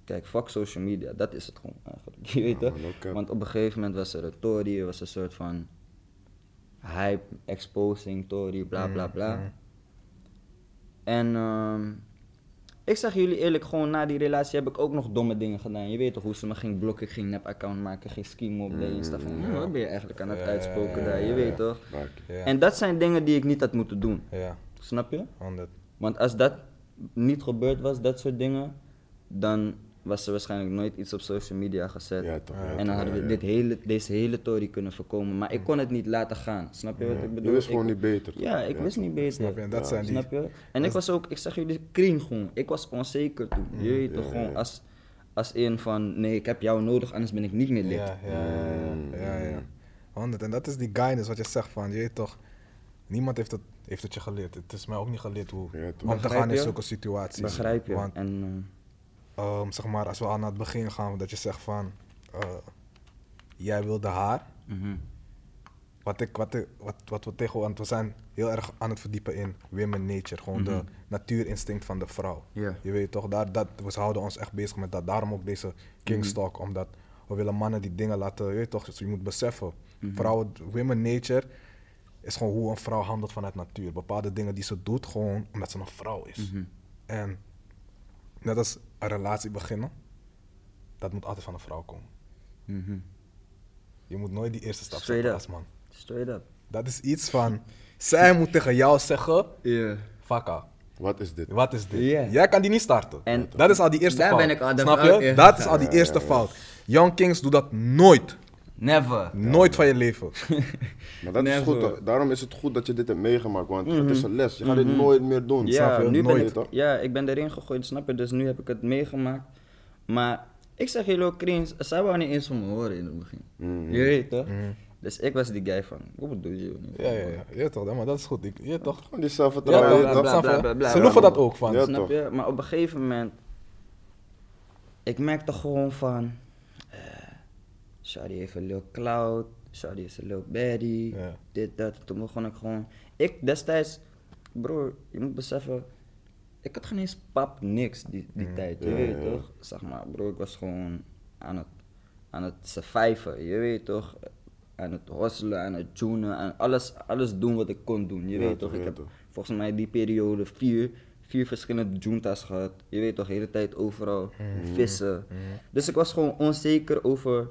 kijk, fuck social media, dat is het gewoon eigenlijk. [LAUGHS] Je weet Ja, toch? Want op een gegeven moment was er een Tory, er was een soort van hype, exposing Tory, bla bla bla. mm. En ehm, ik zeg jullie eerlijk, gewoon na die relatie heb ik ook nog domme dingen gedaan. Je weet toch hoe ze me ging blokken, ik ging nep-account maken, ging scheme op de Insta. Van, "Hmm, wat ben je eigenlijk aan het Ja, uitspoken ja, daar, je ja, weet ja. toch? En dat zijn dingen die ik niet had moeten doen, Ja, snap je? 100. Want als dat niet gebeurd was, dat soort dingen, dan was er waarschijnlijk nooit iets op social media gezet. Ja, toch. ja, en dan hadden we ja, dit hele, deze hele tory kunnen voorkomen. Maar ik kon het niet laten gaan. Snap je wat ik bedoel? Je wist Ik- gewoon niet beter. toch? Ja, ik wist niet beter. Snap je? En dat Ja. zijn die... Snap je? En ik was ook, ik zeg jullie, clean gewoon. Ik was onzeker toen. Je weet toch ja, gewoon ja. als, als in van, nee, ik heb jou nodig, anders ben ik niet meer lid. Ja, ja, ja, ja, ja, ja. 100. En dat is die guidance wat je zegt van, je weet toch, niemand heeft het, heeft het je geleerd. Het is mij ook niet geleerd hoe Ja, om te gaan in zulke situaties. Begrijp je? Want en, ehm, zeg maar, als we al naar het begin gaan, dat je zegt van, eh, jij wilde haar. mhm. Wat, ik, wat, ik, wat, wat we tegen, want we zijn heel erg aan het verdiepen in women nature, gewoon de natuurinstinct van de vrouw. Je weet toch, daar, dat, we houden ons echt bezig met dat. Daarom ook deze Kingstalk, omdat we willen mannen die dingen laten, je weet toch, dus je moet beseffen. Vrouwen, women nature is gewoon hoe een vrouw handelt vanuit natuur. Bepaalde dingen die ze doet, gewoon omdat ze een vrouw is. En net als een relatie beginnen, dat moet altijd van een vrouw komen. Mhm. Je moet nooit die eerste stap Straight zetten up. als man. Straight up. Dat is iets van, zij moet tegen jou zeggen, Ja. fakka. Wat is dit? Wat is dit? Jij kan die niet starten. En dat is al die eerste daar fout. ben ik al de Snap je? Dat is al die eerste fout. Young Kings doet dat nooit. Never. Nooit van je leven. [LAUGHS] Maar dat is goed, toch? daarom is het goed dat je dit hebt meegemaakt, want het is een les. Je gaat dit nooit meer doen. Ja, Snap je? nu ben ik, toch? ja, ik ben erin gegooid, snap je? Dus nu heb ik het meegemaakt. Maar ik zeg jullie ook, Kriens, zij wou niet eens van me horen in het begin. Mhm. Je weet toch? Dus ik was die guy van, wat bedoel je? Ja, ja, ja. Je toch, maar dat is goed. Ik, je toch. Gewoon die zelfvertrouwen. Ze loeven dat ook van. Ja, Snap toch? je? Maar op een gegeven moment, ik merkte gewoon van, Shadi heeft een little cloud, Shadi is een little baddie, Ja. dit, dat. Toen begon ik gewoon, ik destijds, bro, je moet beseffen, ik had geen eens pap, niks die, die tijd, je Ja, weet ja. toch? Zeg maar, bro, ik was gewoon aan het, aan het surviven, je weet toch? Aan het hosselen, aan het tunen, aan alles, alles doen wat ik kon doen, je weet toch? Ik heb volgens mij die periode vier, vier verschillende juntas gehad. Je weet toch, de hele tijd overal vissen. Dus ik was gewoon onzeker over,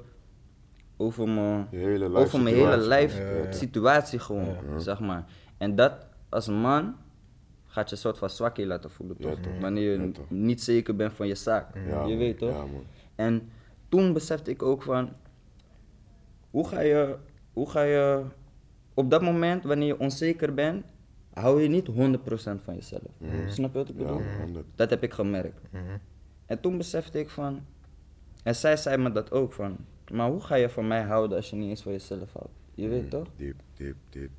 over mijn, hele over mijn hele lijfsituatie. lijf Ja, ja, ja. situatie gewoon, zeg maar. En dat als man gaat je een soort van zwakje laten voelen, Ja, toch? toch. Wanneer je toch. niet zeker bent van je zaak. Ja, je man. weet toch? Man. En toen besefte ik ook van, hoe ga je, hoe ga je, op dat moment wanneer je onzeker bent, hou je niet 100% van jezelf. Snap je wat ik bedoel? Dat heb ik gemerkt. En toen besefte ik van, en zij zei me dat ook van, maar hoe ga je van mij houden als je niet eens van jezelf houdt? Je weet toch? Diep, diep, diep.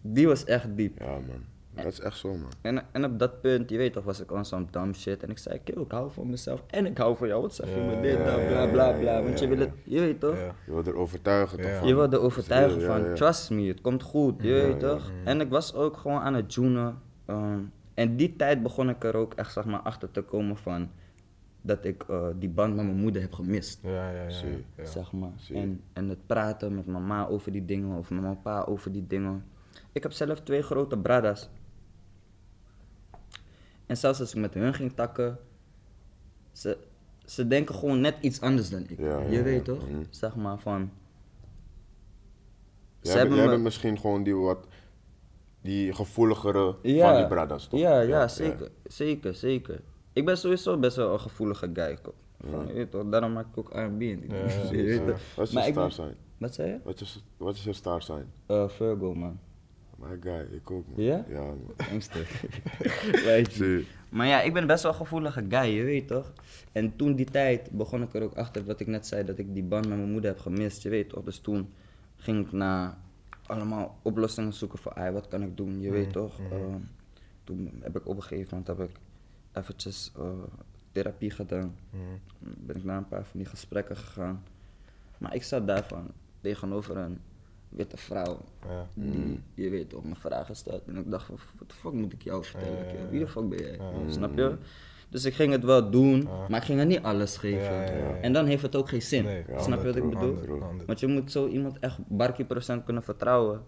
Die was echt diep. Ja, man. Dat is echt zo, man. En, en op dat punt, je weet toch, was ik on zo'n dumb shit. En ik zei, kill, ik hou van mezelf en ik hou van jou. Wat zeg je me dit, dat, bla bla bla. Want je wil het, je weet toch? Je wil er overtuigen toch. Je wilde overtuigen Ja, van, trust me, het komt goed, je weet toch? En ik was ook gewoon aan het joenen. ehm, en die tijd begon ik er ook echt, zeg maar, achter te komen van... dat ik eh, die band met mijn moeder heb gemist, Ja, ja, ja. Zeg maar. En, en het praten met mijn ma over die dingen, of met mijn pa over die dingen. Ik heb zelf twee grote bradas. En zelfs als ik met hun ging takken... Ze, ze denken gewoon net iets anders dan ik. Ja, ja, je weet toch? Mhm. Zeg maar van... Ze Jij, hebben jij me- bent misschien gewoon die wat... Die gevoeligere van die bradas, toch? Ja, ja, zeker, zeker, zeker. Ik ben sowieso best wel een gevoelige guy. Van, je weet toch, daarom maak ik ook R&B en die Ja. [LAUGHS] Wat is Maar je star sign? Wat zei je? Wat is, wat is je star sign? Eh, Virgo, man. My guy, ik ook, man. Ja? Ja, man. [LAUGHS] Angstig. [LAUGHS] Weet je. Zie. Maar ja, ik ben best wel een gevoelige guy, je weet toch? En toen die tijd begon ik er ook achter wat ik net zei, dat ik die band met mijn moeder heb gemist, je weet toch? Dus toen ging ik naar allemaal oplossingen zoeken voor, "Ai, wat kan ik doen, je weet toch? Ehm, toen heb ik op een gegeven moment heb ik eventjes eh, therapie gedaan. Ben ik naar een paar van die gesprekken gegaan. Maar ik zat daarvan tegenover een witte vrouw. Ja. Die, je weet toch, me vragen stelt. En ik dacht van, wat de fuck moet ik jou vertellen? Wie de fuck ben jij? Snap je? Dus ik ging het wel doen, maar ik ging er niet alles geven. Ja, ja, ja. En dan heeft het ook geen zin. Nee, Snap je wat ik bedoel? Want je moet zo iemand echt barkie procent kunnen vertrouwen.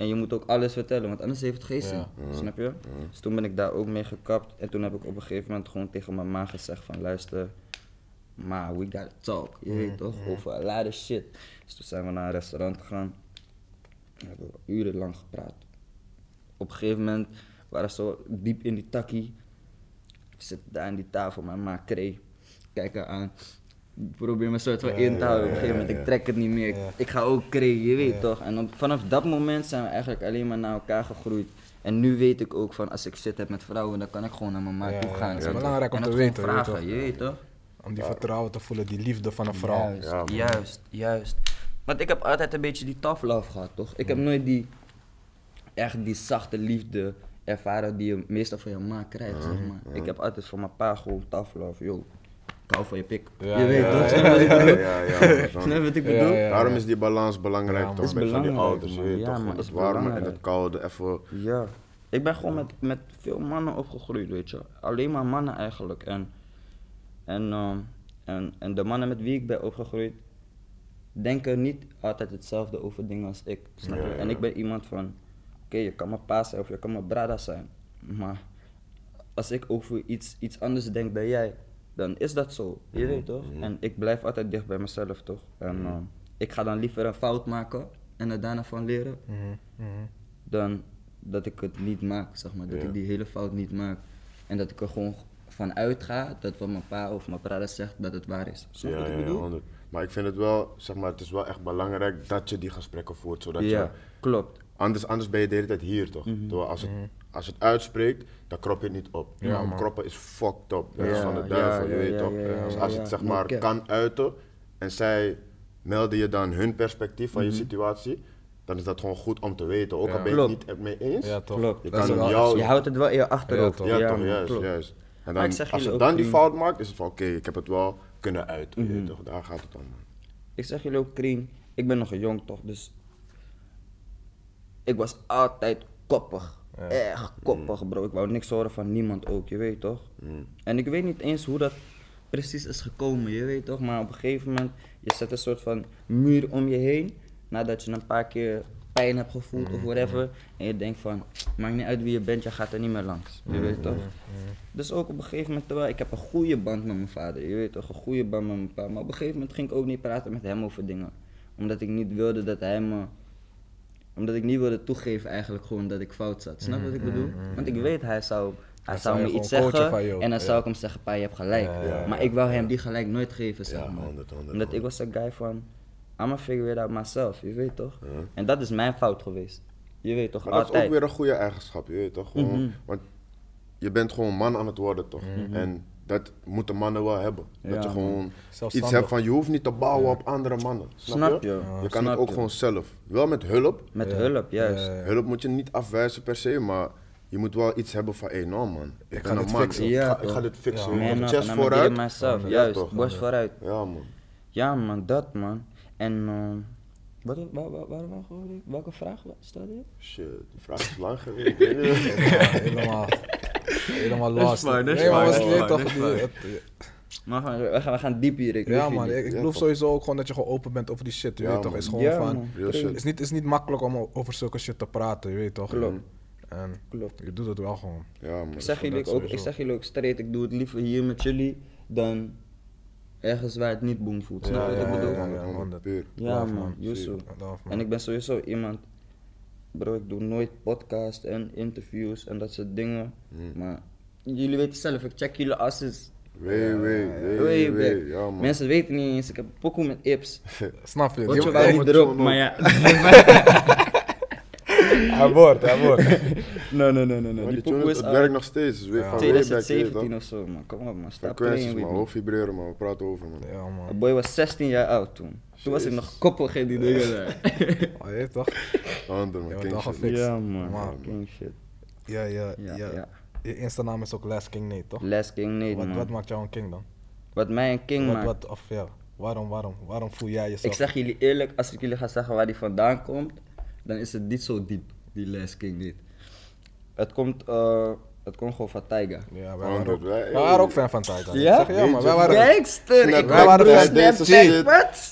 En je moet ook alles vertellen, want anders heeft het geen zin. Snap je? Dus toen ben ik daar ook mee gekapt. En toen heb ik op een gegeven moment gewoon tegen mijn ma gezegd van luister, ma, we gotta talk. Je weet toch? Over a lot of shit. Dus toen zijn we naar een restaurant gegaan. We hebben we urenlang gepraat. Op een gegeven moment waren we zo diep in die takkie. Ik zit daar aan die tafel, mijn ma kree. Kijk haar aan. Ik probeer me soort van in te houden. Op een gegeven moment, ik trek het niet meer. Ik, ik ga ook kree, je weet toch. En op- vanaf dat moment zijn we eigenlijk alleen maar naar elkaar gegroeid. En nu weet ik ook van als ik shit heb met vrouwen, dan kan ik gewoon naar mijn ma Ja, toe gaan. ja. Het is belangrijk om En te weten, je weet vragen, toch? je weet toch? Om die vertrouwen te voelen, die liefde van een vrouw. Juist, juist, juist. Want ik heb altijd een beetje die tough love gehad, toch? Ik heb nooit die, echt die zachte liefde ervaren die je meestal van je ma krijgt, zeg maar. Ik heb altijd van mijn pa gewoon tough love, yo. Ik hou van je pik. Ja, je weet ja, toch? [LAUGHS] ja, Snap je wat ik Ja, bedoel? ja, ja. man. Snap je wat ik Ja, bedoel? ja. Daarom is die balans belangrijk, Ja, toch? is Met van die ouders, je weet Ja, toch? Het warme en het koude, even... Ja. Ik ben gewoon met, met veel mannen opgegroeid, weet je. Alleen maar mannen eigenlijk. En, en, ehm, en, en de mannen met wie ik ben opgegroeid, denken niet altijd hetzelfde over dingen als ik. Snap je? Ja, ja. En ik ben iemand van, oké, je kan mijn pa zijn of je kan mijn brada zijn. Maar als ik over iets, iets anders denk dan jij, dan is dat zo. Je weet toch? En ik blijf altijd dicht bij mezelf, toch? En ehm, ik ga dan liever een fout maken en er daarna van leren Mhm, mhm. dan dat ik het niet maak, zeg maar. Dat ik die hele fout niet maak. En dat ik er gewoon van uitga dat wat mijn pa of mijn brada zegt, dat het waar is. Snap Ja, wat ik ja, ja, bedoel? 100. Maar ik vind het wel, zeg maar, het is wel echt belangrijk dat je die gesprekken voert, zodat Ja, je... klopt. Anders, anders ben je de hele tijd hier, toch? Mhm. Terwijl als het, als het uitspreekt, dan krop je het niet op. Ja, maar man. kroppen is fucked up. Dat is van de ja, duivel, je ja, weet ja, toch? ja, ja, dus als ja. het zeg maar kan uiten en zij melden je dan hun perspectief van Mhm. je situatie, dan is dat gewoon goed om te weten. Ook al ben je het niet mee eens. Ja, toch? Klopt. Je kan jou- Je houdt het wel in je achterhoofd. Ja, Ja, Ja, toch, juist, klopt. juist. En dan, als het dan die fout maakt, is het van oké, ik heb het wel kunnen uiten. je Mhm. weet toch? Daar gaat het om. man. Ik zeg jullie ook, Krien, ik ben nog jong toch, dus ik was altijd koppig. Ja. Echt koppig, bro. Ik wou niks horen van niemand ook, je weet toch? Mm. En ik weet niet eens hoe dat precies is gekomen, je weet toch? Maar op een gegeven moment, je zet een soort van muur om je heen. Nadat je een paar keer pijn hebt gevoeld of whatever. En je denkt van, maakt niet uit wie je bent, je gaat er niet meer langs. Je weet toch? Dus ook op een gegeven moment, terwijl ik heb een goede band met mijn vader, je weet toch, een goede band met mijn pa. Maar op een gegeven moment ging ik ook niet praten met hem over dingen. Omdat ik niet wilde dat hij me, omdat ik niet wilde toegeven eigenlijk gewoon dat ik fout zat. Snap wat ik bedoel? Want ik weet, hij zou, hij, zou zou me iets zeggen en dan Ja. zou ik hem zeggen, pa je hebt gelijk. Ja, ja, maar ja, ik wou hem die gelijk nooit geven, zeg Ja, maar. 100, 100, Omdat ik 100. was een guy van, I'ma figure it out myself, je weet toch? Ja. En dat is mijn fout geweest. Je weet toch, Maar dat is ook weer een goede eigenschap, je weet toch? Gewoon, Mhm. Want je bent gewoon man aan het worden, toch? En dat moeten mannen wel hebben. Ja, dat je gewoon iets hebt van, je hoeft niet te bouwen op andere mannen. Snap, Snap je? je? Je kan Snap het ook je. gewoon zelf. Wel met hulp. Met Ja. hulp, juist. Ja, ja. Hulp moet je niet afwijzen per se, maar je moet wel iets hebben van, hé, nou man, ik, Ik ben ga een dit man. fixen. Ik, ga, ik ga dit fixen. Ja, man. Chest vooruit. myself. Ja, Juist, toch. borst vooruit. Ja, man. Ja man, dat man. En ehm wat, waar, waar, waar, waar, waar- welke vraag stelde je? Shit, die vraag is lang geweest. ik weet niet. Ja, helemaal. Helemaal fijn, dat is nee, maar fijn, was dat is toch? Maar we gaan, we gaan, diep hier, ik Ja man, ik, ik Ja, geloof toch. sowieso ook gewoon dat je gewoon open bent over die shit, je Ja, weet toch? is gewoon Ja, van, het is, niet, is niet makkelijk om over zulke shit te praten, je weet toch? Klopt. En Klopt. je doet het wel gewoon. Ja, man. Ik zeg, jullie ook, ik zeg jullie ook straight, ik doe het liever hier met jullie dan ergens waar het niet boem voelt. Snap je wat ik bedoel? ja, man, ja, man. Ja man. En ik ben sowieso iemand, bro, ik doe nooit podcast en interviews en dat soort dingen. Hmm. Maar jullie weten zelf, ik check jullie asses Wee, wee, way wee, back. wee. Ja, man. Mensen weten niet eens, ik heb pokoe met Ips. [LAUGHS] Snap je? Wat Die- je je niet erop, maar ja. [LAUGHS] Hij wordt, hij wordt. [LAUGHS] nee, nee, nee, nee. Die tune, is het werkt nog steeds. Het is weer Ja. van way back, je weet 2017 toch? of zo, man. Kom op, man. Stop Frequenties, playing with man. me. Hoog vibreren, man. We praten over, man. Ja De man. boy was 16 jaar oud toen. Toen was ik nog koppig in die dingen daar. [LAUGHS] Oh, je toch? Handen, Je man. King shit. Ja, man. Man. King shit. Ja, ja, Ja, ja. ja. Je Insta-naam is ook Last King Nate, toch? Les King nee, Wat, man. wat maakt jou een king dan? Wat mij een king Wat, maakt. wat, of ja, waarom, waarom, waarom voel jij jezelf? Ik zeg jullie eerlijk, als ik jullie ga zeggen waar die vandaan komt, dan is het niet zo diep, die Les King niet. Het komt, eh, het komt gewoon van Taiga. Ja, wij Honderd, waren ook, wij- wij waren ook fan van Tyga. Ja? Zeg, ja, maar wij Weet waren... Gangster! Ik wij waren fan shit. Wat?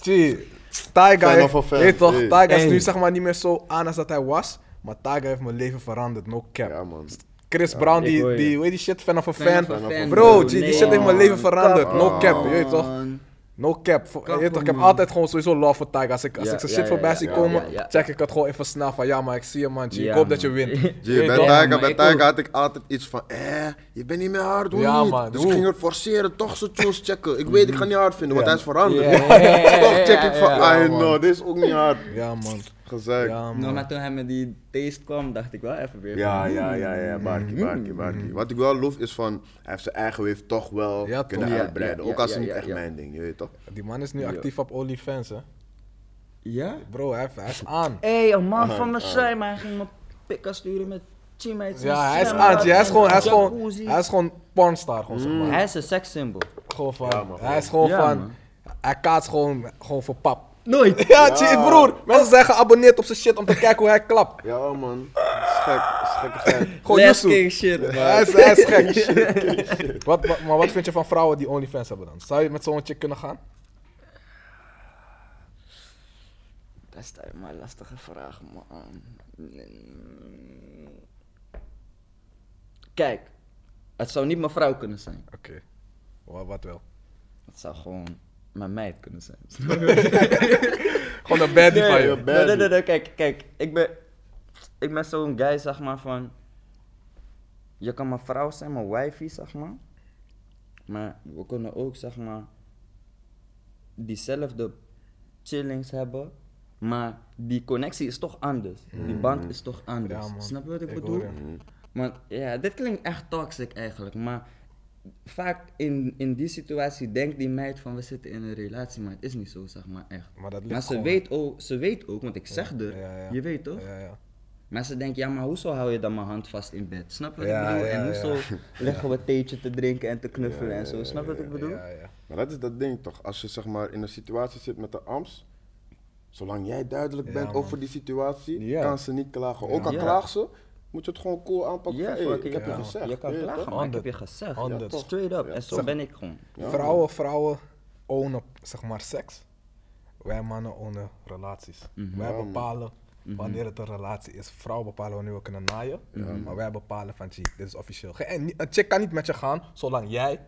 Tyga, heeft- weet toch, is nu zeg maar niet meer zo aan als dat hij was, maar Tyga heeft mijn leven veranderd, no cap. Ja, man. Chris Brown, die, die, heet die shit, fan of a Fan fan. of a fan, Bro, die shit heeft mijn leven veranderd, no cap, je weet toch? No cap. Voor- Kappen, je weet toch, ik heb altijd gewoon sowieso love voor Tyga. Als ik, als Ja, ik zijn ja, shit ja, voorbij ja, zie ja, komen, ja, ja. check ik het gewoon even snel van, ja maar ik zie je man, ik hoop dat je wint. [LAUGHS] G, bij Tiger, bij ik Tiger had ik altijd iets van, eh, je bent niet meer hard, hoe Ja, niet? man, dus hoe? ik ging het forceren, toch zo tunes checken. Ik weet, ik ga niet hard vinden, want hij is veranderd. Ja, [LAUGHS] ja, ja, ja, toch check ik van, ja, man. no, dit is ook niet hard. Ja man. Gezeik. Ja Nou, maar toen hij met die taste kwam, dacht ik wel even weer Ja, van, ja, ja, ja, Barkie, Barkie, Barkie. Wat ik wel loef is van, hij heeft zijn eigen wave toch wel Ja, kunnen toch. Uitbreiden. ja, ook als ja, het niet ja, echt ja. mijn ding, je weet toch? Die man is nu Ja. actief op OnlyFans hè. Ja? Bro, hij, heeft- hij is aan. Hé, een man van me zei, maar hij ging me pikken sturen met teammates. Ja, hij is aan. Hij is gewoon, hij is gewoon, hij is gewoon pornstar gewoon zeg maar. Hij is een sekssymbool. Gewoon van, hij is gewoon Ja, van, man. hij kaats gewoon, gewoon voor pap. Nooit. [LAUGHS] Ja, broer. Mensen zijn geabonneerd op zijn shit om te kijken hoe hij klapt. Ja, man. Dat is gek, dat is gekke gek. [LAUGHS] Gewoon Last Yusu. king shit, man. Hij is, [LAUGHS] hij is gek. wat, wat- maar wat vind je van vrouwen die OnlyFans hebben dan? Zou je met zo'n chick kunnen gaan? Dat is maar een lastige vraag, man. Kijk, het zou niet mijn vrouw kunnen zijn. Oké. Wat, wat wel? Het zou gewoon mijn meid kunnen zijn. [LAUGHS] Gewoon een baddie van je. Nee, nee, nee, nee, nee, kijk, kijk, ik ben, ik ben zo'n guy, zeg maar, van, je kan mijn vrouw zijn, mijn wifey, zeg maar, maar we kunnen ook, zeg maar, diezelfde chillings hebben, maar die connectie is toch anders. Die band is toch anders. Ja. Snap je wat ik, Ik bedoel? Want ja, dit klinkt echt toxic eigenlijk, maar vaak in, in die situatie denkt die meid van we zitten in een relatie, maar het is niet zo, zeg maar echt. Maar dat ligt Maar ze gewoon- weet, ook, ze weet ook, want ik zeg er, Ja, ja. je weet toch? Ja, ja. Maar ze denkt, ja, maar hoezo hou je dan mijn hand vast in bed? Snap je wat Ja, ik bedoel? ja, en ja. hoezo [LAUGHS] leggen we theetje te drinken en te knuffelen en zo? Snap je wat ik bedoel? Ja, ja. Maar dat is dat ding toch, als je zeg maar in een situatie zit met de AMS, zolang jij duidelijk Ja, bent man. over die situatie, Ja. kan ze niet klagen. Ook al Ja. klaagt ze, moet je het gewoon cool aanpakken. Ja, van, hey, fuck, ik heb ja. je gezegd. Je kan klagen, maar ik heb je gezegd. Straight up. Ja, en zo ben ik gewoon. Ja, vrouwen, vrouwen ownen zeg maar seks. Wij mannen ownen relaties. Mhm. Wij Ja, man. bepalen wanneer het een relatie is. Vrouwen bepalen wanneer we kunnen naaien, maar wij bepalen van, "Gee, dit is officieel. Geen- en Een chick kan niet met je gaan, zolang jij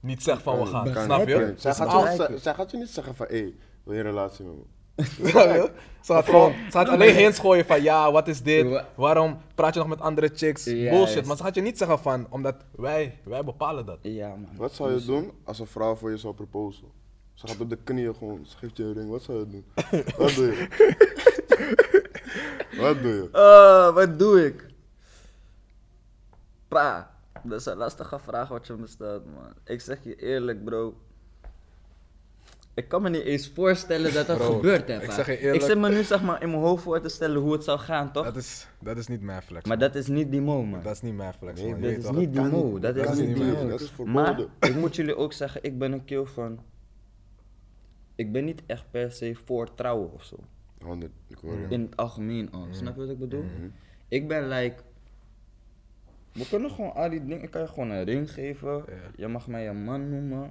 niet zegt van we gaan. Kan Snap je? Zij gaat, al- je, zij, zij gaat je niet zeggen van, hé, hey, wil je een relatie met me? Ze gaat gewoon, ze gaat alleen hints gooien van ja, wat is dit? Wa- Waarom praat je nog met andere chicks? Bullshit. Maar ze gaat je niet zeggen van, omdat wij, wij bepalen dat. Ja, man. Wat zou je doen als een vrouw voor je zou proposen? Ze gaat op de knieën gewoon, ze geeft je een ring, wat zou je doen? [LAUGHS] Wat doe je? wat doe je? Oh, wat doe ik? Pa, dat is een lastige vraag wat je me stelt, man. Ik zeg je eerlijk, bro. Ik kan me niet eens voorstellen dat dat Bro, gebeurt, hè, ik zeg je eerlijk- Ik zit me nu zeg maar in mijn hoofd voor te stellen hoe het zou gaan, toch? Dat is, dat is niet mijn flex. Maar dat is niet die mo, man. dat is niet mijn flex. Nee, man. Je Dat weet is toch, niet die mo. niet. Dat Dat is is niet niet die mo. Dat is Maar verboden. ik moet jullie ook zeggen, ik ben een kill van... Ik ben niet echt per se voor trouwen of zo. 100, ik hoor je. In het algemeen al. Snap je wat ik bedoel? Ik ben like. We kunnen gewoon al die dingen. Ik kan je gewoon een ring geven. Je mag mij een man noemen.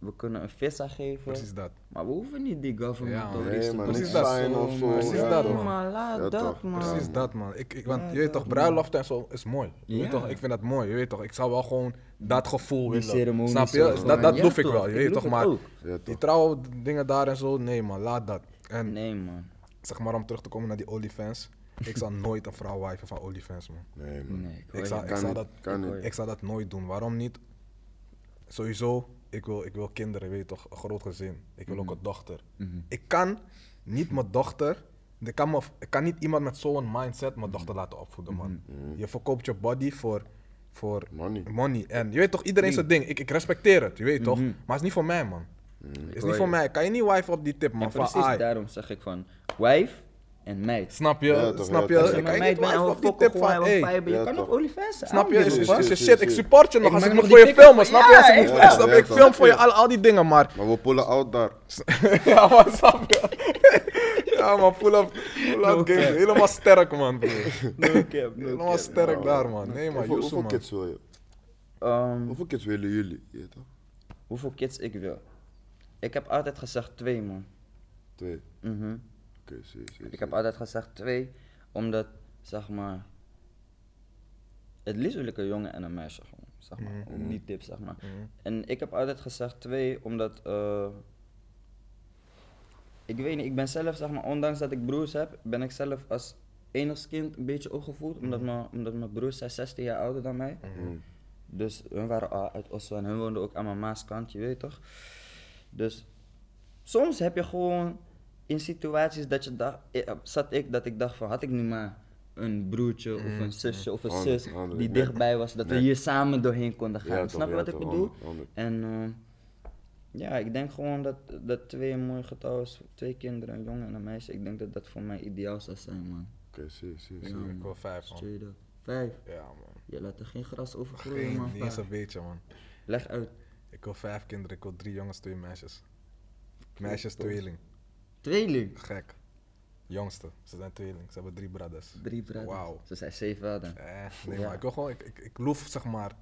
We kunnen een visa geven. precies dat. Maar we hoeven niet die government Ja, nee, te precies dat. zijn of zo. Precies ja, dat, man. Maar laat Ja, dat, man. Precies Ja. dat, man. Ik, ik, want Ja, je weet toch, bruiloft en zo is mooi. Je weet Ja. toch, ik vind dat mooi. Je weet toch, ik zou wel gewoon dat gevoel Die willen. ceremonie Snap je? Dat, dat loef ik wel. Je ik weet toch, maar die toch. trouwen dingen daar en zo, nee man, laat dat. En Nee, man. zeg maar om terug te komen naar die OnlyFans. Ik zal [LAUGHS] nooit een vrouw wijven van OnlyFans, man. Nee, man. Nee, ik hoor Ik zou, zou dat, ik zou dat nooit doen. Waarom niet? Sowieso, ik wil, ik wil kinderen, weet je toch, een groot gezin. Ik wil ook een dochter. Ik kan niet mijn dochter, ik kan, me, ik kan niet iemand met zo'n mindset mijn dochter laten opvoeden, man. Je verkoopt je body voor, voor Money. money. En je weet toch, iedereen zijn ding. Ik, ik respecteer het, je weet toch? Maar het is niet voor mij, man. Het is niet voor mij. Kan je niet wife op die tip, man. En precies daarom zeg ik van wijf en meid. Snap je? Ja, toch, Snap ja, je? toch. Als je Ik kan met je meid fokken gewoon van, hey. je Ja, kan toch. ook OnlyFans zijn. Snap je? Is, is, shit, ik support je nog Ik als ik nog nog voor je filmen, snap je? Als ik Ja, nog- ja, snap ja, je? Ik toch, film voor je ja. al, al die dingen, maar... Maar we pullen out daar. [LAUGHS] ja, man, snap je? ja, man, pull up, pull No up game. cap. Helemaal sterk, man, bro. [LAUGHS] No cap, no Helemaal cap. sterk daar, man. Nee, man, Hoeveel, Yusu, hoeveel man. kids wil je? Ehm, Hoeveel kids willen jullie? Ja, toch? hoeveel kids ik wil? Ik heb altijd gezegd twee, man. Twee. Mhm. Oké, zie, zie, Ik heb altijd gezegd twee, omdat, zeg maar, het liefst wil ik een jongen en een meisje gewoon, zeg maar, om die tip, zeg maar. En ik heb altijd gezegd twee, omdat, eh, ik weet niet, ik ben zelf, zeg maar, ondanks dat ik broers heb, ben ik zelf als enigskind een beetje opgevoed, omdat, mijn, omdat mijn broers zijn 16 jaar ouder dan mij. Mm. Dus hun waren al uit Oslo en hun woonden ook aan mijn maaskant, je weet toch? Dus soms heb je gewoon in situaties dat je dacht, eh, zat ik dat ik dacht van had ik nu maar een broertje of een zusje of een zus die dichtbij was, dat we hier samen doorheen konden gaan. Ja, Snap toch, je ja, wat ik bedoel? En eh, ja, ik denk gewoon dat, dat twee een mooi getal is. Twee kinderen, een jongen en een meisje. Ik denk dat dat voor mij ideaal zou zijn, man. Oké, zie, zie, zie. Ik wil vijf, man. Vijf. Ja, man. Je laat er geen gras over groeien, man. niet eens een beetje, man. Leg uit. Ik wil vijf kinderen. Ik wil drie jongens, twee meisjes. Meisjes, tweeling. Tweeling. Gek. Jongste. Ze zijn tweeling. Ze hebben drie brothers. Drie brothers. Wauw. Ze zijn zeven wel dan. Eh, nee, Ja. maar ik wil gewoon... Ik, ik, ik loef, zeg maar...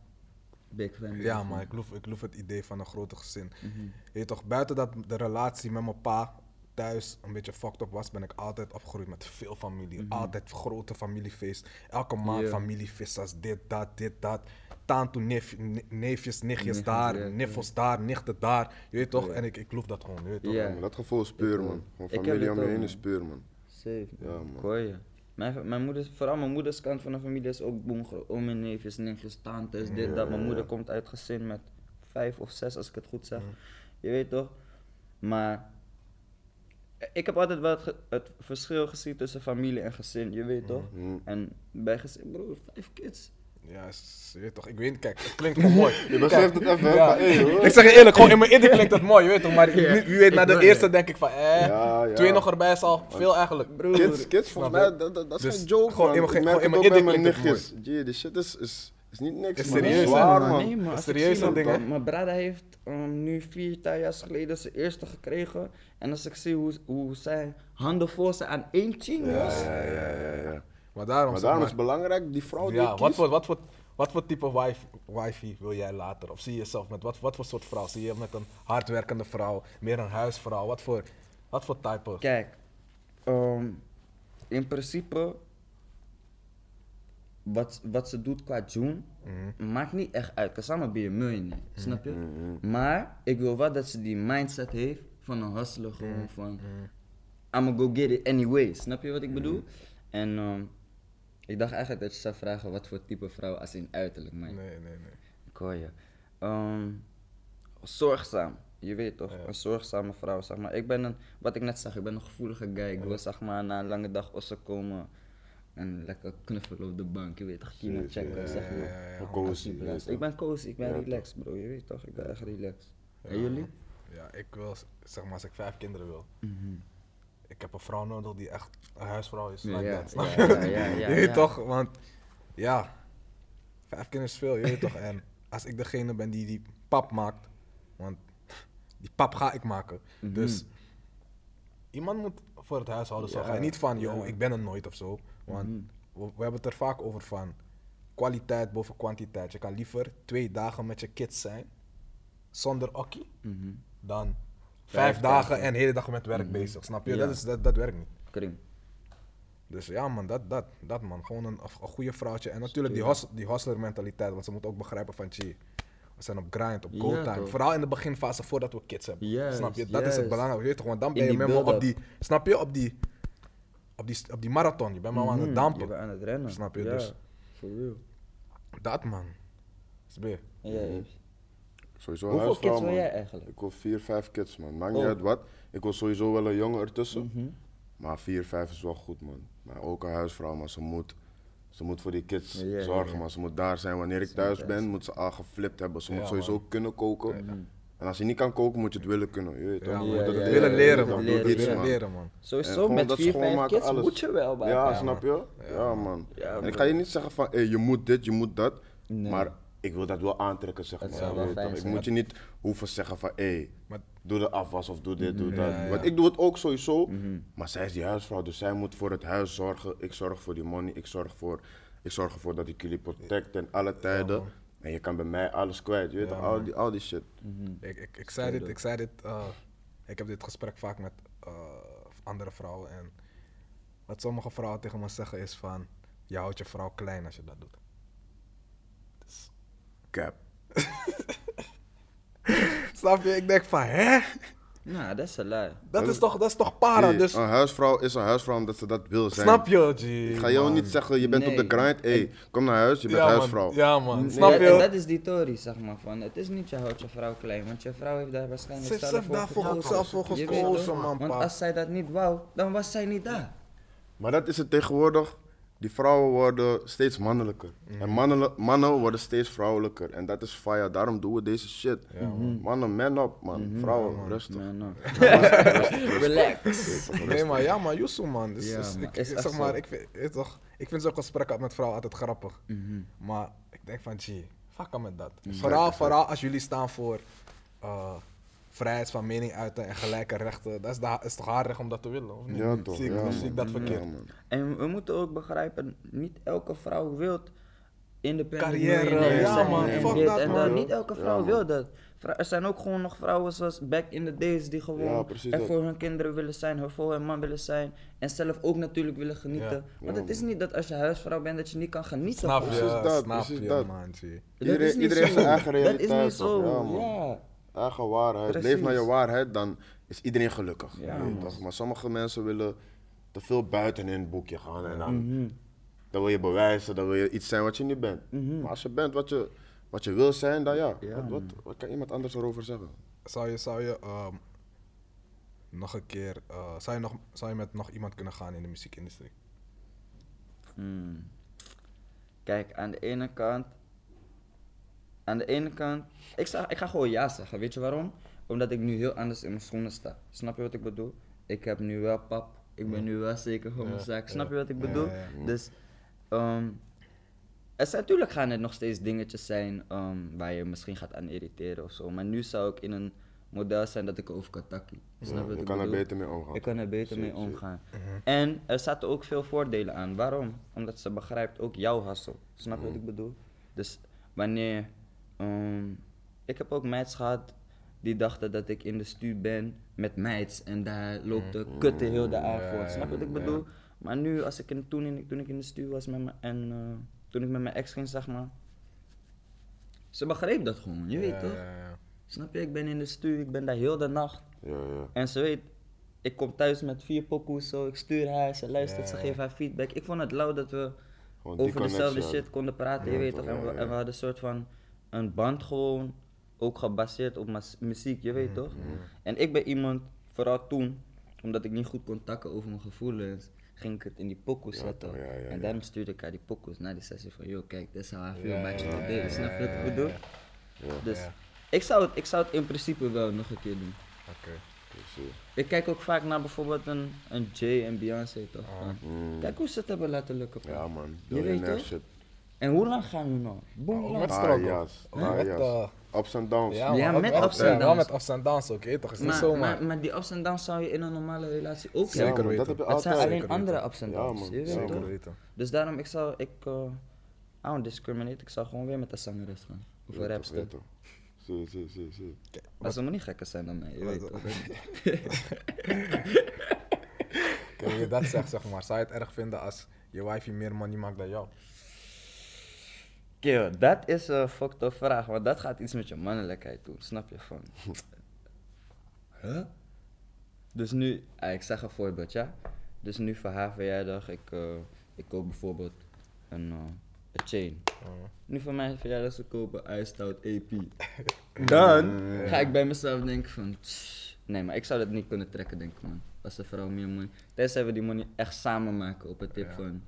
Big family. Ja, maar ik loef, ik loef het idee van een grote gezin. Mhm. Je toch, buiten dat de relatie met mijn pa thuis een beetje fucked up was, ben ik altijd opgegroeid met veel familie. Altijd grote familiefeest. Elke maand Ja. familiefeestjes, dit, dat, dit, dat. Tanto, neef, ne- neefjes, nichtjes daar, ja, ja. niffels daar, nichten daar. Je weet toch, en ik, ik loef dat gewoon, je weet toch. Ja. Dat gevoel is puur, man. Gewoon Ik heb familie om je heen man. is puur, man. Safe. Ja, man. Je. Mijn, mijn moeder, vooral mijn moeders kant van de familie is ook boemgroot. Oom en neefjes, nichtjes, tantes, dit, dat. Mijn moeder komt uit gezin met vijf of zes, als ik het goed zeg. Je weet toch? Maar ik heb altijd wel het, ge- het verschil gezien tussen familie en gezin, je weet toch? Mhm. En bij gezin, broer, vijf kids. Ja, je weet toch, ik weet niet, kijk, het klinkt gewoon mooi. [LAUGHS] Je beseft het even, hè, Ja. van, hey, hoor. Ik zeg je eerlijk, gewoon in mijn ieder klinkt het mooi, je weet toch, maar wie, weet, na de eerste denk ik van, eh, Ja, ja. twee nog erbij is al veel eigenlijk. Kids, kids, volgens mij, dat, dat, dat is Dus geen joke, gewoon man. in mijn- gewoon in mijn idee klinkt het nichtjes. Gee, die shit is, is, is niet niks, Is serieus? Zwaar, man. Nee, serieus zie, hè? Mijn brada heeft um, nu vier tien jaar geleden zijn eerste gekregen. En als ik zie hoe, hoe zijn handen vol zijn aan één team, jongens. Ja, ja, ja, ja. Maar daarom, Maar is het belangrijk, die vrouw die Ja, wat voor, wat, voor, wat voor type wife, wifey wil jij later? Of zie je jezelf met wat, wat voor soort vrouw? Zie je je met een hardwerkende vrouw, meer een huisvrouw? Wat voor, wat voor type? Kijk, ehm, in principe, wat, wat ze doet qua June, Mhm. maakt niet echt uit. Cause I'm be a millionaire, snap je? Maar ik wil wel dat ze die mindset heeft van een hustler, Mhm. gewoon van, I'ma go get it anyway, snap je wat ik bedoel? En ehm, ik dacht eigenlijk dat je zou vragen wat voor type vrouw als in uiterlijk, maar Nee, nee, nee. ik hoor je. Ehm, zorgzaam. Je weet toch, Ja. een zorgzame vrouw, zeg maar. Ik ben een, wat ik net zag, ik ben een gevoelige guy. Ik wil zeg maar na een lange dag ossen komen en lekker knuffelen op de bank. Je weet toch, kino checken, zeg maar. ja, ja, Een cozy, Ik ben cozy, ik ben relaxed bro, je weet toch, ik ben echt relaxed. Ja. En jullie? Ja, ik wil, zeg maar, als ik vijf kinderen wil, Mhm. ik heb een vrouw nodig die echt een huisvrouw is. Ja, [LAUGHS] ja, ja, je? ja, ja, ja, je weet toch, want ja, vijf kinderen is veel, je weet toch. En als ik degene ben die die pap maakt, want die pap ga ik maken. Mhm. Dus iemand moet voor het huishouden zorgen. En niet van, yo, ja. ik ben er nooit of zo. Want Mhm. we, we hebben het er vaak over van kwaliteit boven kwantiteit. Je kan liever twee dagen met je kids zijn, zonder okkie, Mhm. dan Vijf vijf, dagen en de hele dag met werk Mhm. bezig. Snap je? Ja. Dat, is, dat, dat werkt niet. Kring. Dus ja man, dat, dat, dat man. Gewoon een, een goede vrouwtje. En natuurlijk die, Tuurlijk. hus, die hustler mentaliteit. Want ze moet ook begrijpen van, gee, we zijn op grind, op go time. Vooral in de beginfase voordat we kids hebben. Snap je? Dat is het. Weet je toch? Want dan ben je helemaal op die, snap je? Op die, op die, op die marathon. Je bent maar aan Mhm, het Je dampen. bent aan het rennen. Snap je? Ja, Dus- For real. Dat man. SB. Jij, Yves? Sowieso een Hoeveel huisvrouw, kids wil jij eigenlijk? Ik wil vier, vijf kids, man. Maakt niet Oh. uit wat. Ik wil sowieso wel een jongen ertussen. Mhm. Maar vier, vijf is wel goed, man. Maar ook een huisvrouw, maar ze moet, ze moet voor die kids Ja, ja, zorgen, ja. man. Ze moet daar zijn. Wanneer ik thuis ben, moet ze al geflipt hebben. Ze Ja, moet sowieso man. kunnen koken. En als je niet kan koken, moet je het willen kunnen. Je weet toch? Ja, het ja, willen ja, leren man. leren, Doe iets, willen man. leren man. En Sowieso, met dat vier, vijf kids alles. moet je wel bij Ja, snap je? Ja, man. En ik ga je niet zeggen van, hey, je moet dit, je moet dat. Nee. Maar ik wil dat wel aantrekken, zeg Dat maar. wel fijn? Ik moet je niet hoeven zeggen van, hé, Maar doe de afwas of doe dit, doe dat. Ja, ja. Want ik doe het ook sowieso. Mhm. Maar zij is die huisvrouw, dus zij moet voor het huis zorgen. Ik zorg voor die money, ik zorg, voor, ik zorg ervoor dat ik jullie protect in alle tijden. En je kan bij mij alles kwijt, je weet Ja, toch? Al die, al die shit. Mhm. ik, ik, ik zei dit, ik zei dit, eh, ik heb dit gesprek vaak met eh, andere vrouwen. En wat sommige vrouwen tegen me zeggen is van, je houdt je vrouw klein als je dat doet. Dus, Cap. [LAUGHS] snap je? Ik denk van, hè? Nou, dat is een lie. Dat is toch, dat is toch para? Hey, Dus, Een huisvrouw is een huisvrouw omdat ze dat wil zijn. snap je, G? Ik ga jou man. niet zeggen, je bent Nee. op de grind. Hé, kom naar huis, je bent ja, huisvrouw. Man. Ja man, Nee, snap dat- je? En dat is die theorie, zeg maar, van het is niet je houdt je vrouw klein, want je vrouw heeft daar waarschijnlijk Ze zelf heeft voor daarvoor gekozen. zelf voor Je weet gekozen, toch? man, Want pa. als zij dat niet wou, dan was zij niet daar. Maar dat is het tegenwoordig. Die vrouwen worden steeds mannelijker. Mhm. En mannen, mannen worden steeds vrouwelijker. En dat is fire. Daarom doen we deze shit. Ja, man. Mannen, man up, man. Vrouwen, rustig. Man. Relax. Nee, maar ja, maar Yusu, man. Dus, Ja, dus man. ik, Is zeg maar, ik vind, toch, ik vind zo'n gesprekken met vrouwen altijd grappig. Mhm. Maar ik denk van, gee, fuck hem met dat. Vooral, vooral als jullie staan voor eh, vrijheid van mening uiten en gelijke rechten. Dat is, de, is toch haar recht om dat te willen, of niet? Ja, toch? Zie ik, ja, of zie ik dat verkeerd? Ja, man. En we moeten ook begrijpen, niet elke vrouw wil independent Carrière, ja, zijn man, en fuck dit dat, en man. dat. Niet elke vrouw wil dat. Er zijn ook gewoon nog vrouwen zoals back in the days die gewoon er voor hun kinderen willen zijn, er voor hun man willen zijn en zelf ook natuurlijk willen genieten. Ja. Want Ja, het is niet dat als je huisvrouw bent dat je niet kan genieten. Snap je, Precies dat, snap precies je, dat. man, gee. Dat Iedereen- is niet iedereen zijn eigen Dat is realiteit, niet zo. Ja, man. Ja. Eigen waarheid. Precies. Leef naar je waarheid, dan is iedereen gelukkig. Ja, toch? Maar sommige mensen willen te veel buiten in het boekje gaan. En dan, Mhm. dan wil je bewijzen, dan wil je iets zijn wat je niet bent. Mhm. Maar als je bent wat je, wat je wil zijn, dan ja. Ja, wat, wat kan iemand anders erover zeggen? Zou je, zou je ehm, nog een keer, eh, zou, je nog, zou je met nog iemand kunnen gaan in de muziekindustrie? Hmm. Kijk, aan de ene kant. Aan de ene kant. Ik, zeg, ik ga gewoon ja zeggen. Weet je waarom? Omdat ik nu heel anders in mijn schoenen sta. Snap je wat ik bedoel? Ik heb nu wel pap. Ik ben nu wel zeker van mijn Ja, zaak. Snap ja. je wat ik bedoel? ja, ja. Dus. ehm, er zijn, natuurlijk gaan er nog steeds dingetjes zijn ehm, waar je misschien gaat aan irriteren of zo. Maar nu zou ik in een model zijn dat ik over kan takkie. Snap je wat je ik kan er bedoel? beter mee omgaan. Ik kan er beter mee omgaan. En er zaten ook veel voordelen aan. Waarom? Omdat ze begrijpt ook jouw hustle. Snap je wat ik bedoel? Dus wanneer. Ehm, ik heb ook meids gehad die dachten dat ik in de stuur ben met meids en daar loopt de kutte heel de avond. Ja, Snap je wat ik ja. bedoel? Maar nu, als ik in, toen, in, toen ik in de stuur was met me, en eh, toen ik met mijn ex ging, zeg maar. Ze begreep dat gewoon, je weet Ja, toch? ja, ja. Snap je? Ik ben in de stuur, ik ben daar heel de nacht. Ja, ja. En ze weet, ik kom thuis met vier pokoes zo, ik stuur haar, ze luistert, ze geeft haar feedback. Ik vond het lauw dat we over dezelfde shit konden praten, je weet toch, toch? En we, en we hadden een soort van een band gewoon, ook gebaseerd op muziek, je weet toch? En ik ben iemand, vooral toen, omdat ik niet goed kon takken over mijn gevoelens, ging ik het in die pokoes Ja, zetten. toch, ja, ja, en daarom stuurde ik haar die pokoes na die sessie van, yo kijk, dit is how I feel about you today. Snap je wat ik bedoel? Dus ik, zou het, ik zou het in principe wel nog een keer doen. Oké. precies. Ik kijk ook vaak naar bijvoorbeeld een, een Jay en Beyoncé toch? Ah. Mm. Kijk hoe ze het hebben laten lukken. man. Ja, man. Je weet toch? En hoe lang gaan we nog? Boom, Ook lang. met Ah, struggle. yes. Ook met, yes. Ups en downs. ja, maar met ups en ja, met ups en downs ook, je toch? Is niet Maar, zomaar. maar, maar die ups en downs zou je in een normale relatie ook Zeker hebben. weten. dat heb je Het zijn alleen Zeker andere ups en Ja, man, je weet zeker toch? Zeker weten. Dus daarom, ik zou, ik, uh, I don't discriminate, ik zou gewoon weer met de zangeres gaan. Of een rapster. Zie, zie, zie, zie. Maar ze moet niet gekker zijn dan mij, je weet toch? [LAUGHS] Kijk, je dat zegt, zeg maar. Zou je het erg vinden als je wifey meer money maakt dan jou? Kill, dat is een fucked up vraag, want dat gaat iets met je mannelijkheid doen, snap je? Van. [LAUGHS] Huh? Dus nu, ah, ik zeg een voorbeeld, ja. Dus nu voor haar verjaardag, ik, eh, ik koop bijvoorbeeld een, eh, een chain. Nu voor mijn verjaardag ze kopen iced out AP. [LAUGHS] Dan ga ik bij mezelf denken van, tss, nee, maar ik zou dat niet kunnen trekken, denk ik, man. Als een vrouw meer money. Tenzij we die money echt samen maken op het tip Ja. van.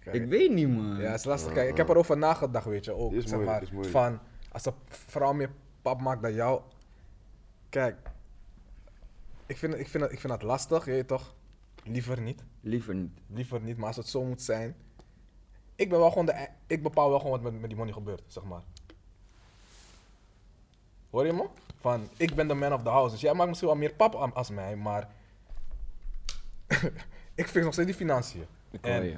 Kijk, Ik weet niet, man. Ja, het is lastig. Kijk, ik heb erover nagedacht, weet je, ook. Is zeg moeilijk, maar, is moeilijk. van, als een vrouw meer pap maakt dan jou. Kijk, ik vind, ik vind, ik vind dat lastig, je weet toch? Liever niet. Liever niet. Liever niet, maar als het zo moet zijn. Ik ben wel gewoon de, e- ik bepaal wel gewoon wat met, met die money gebeurt, zeg maar. Hoor je me? Van, ik ben de man of the house. Dus jij maakt misschien wel meer pap aan- als mij, maar [LAUGHS] ik fix nog steeds die financiën. Ik En- hoor je.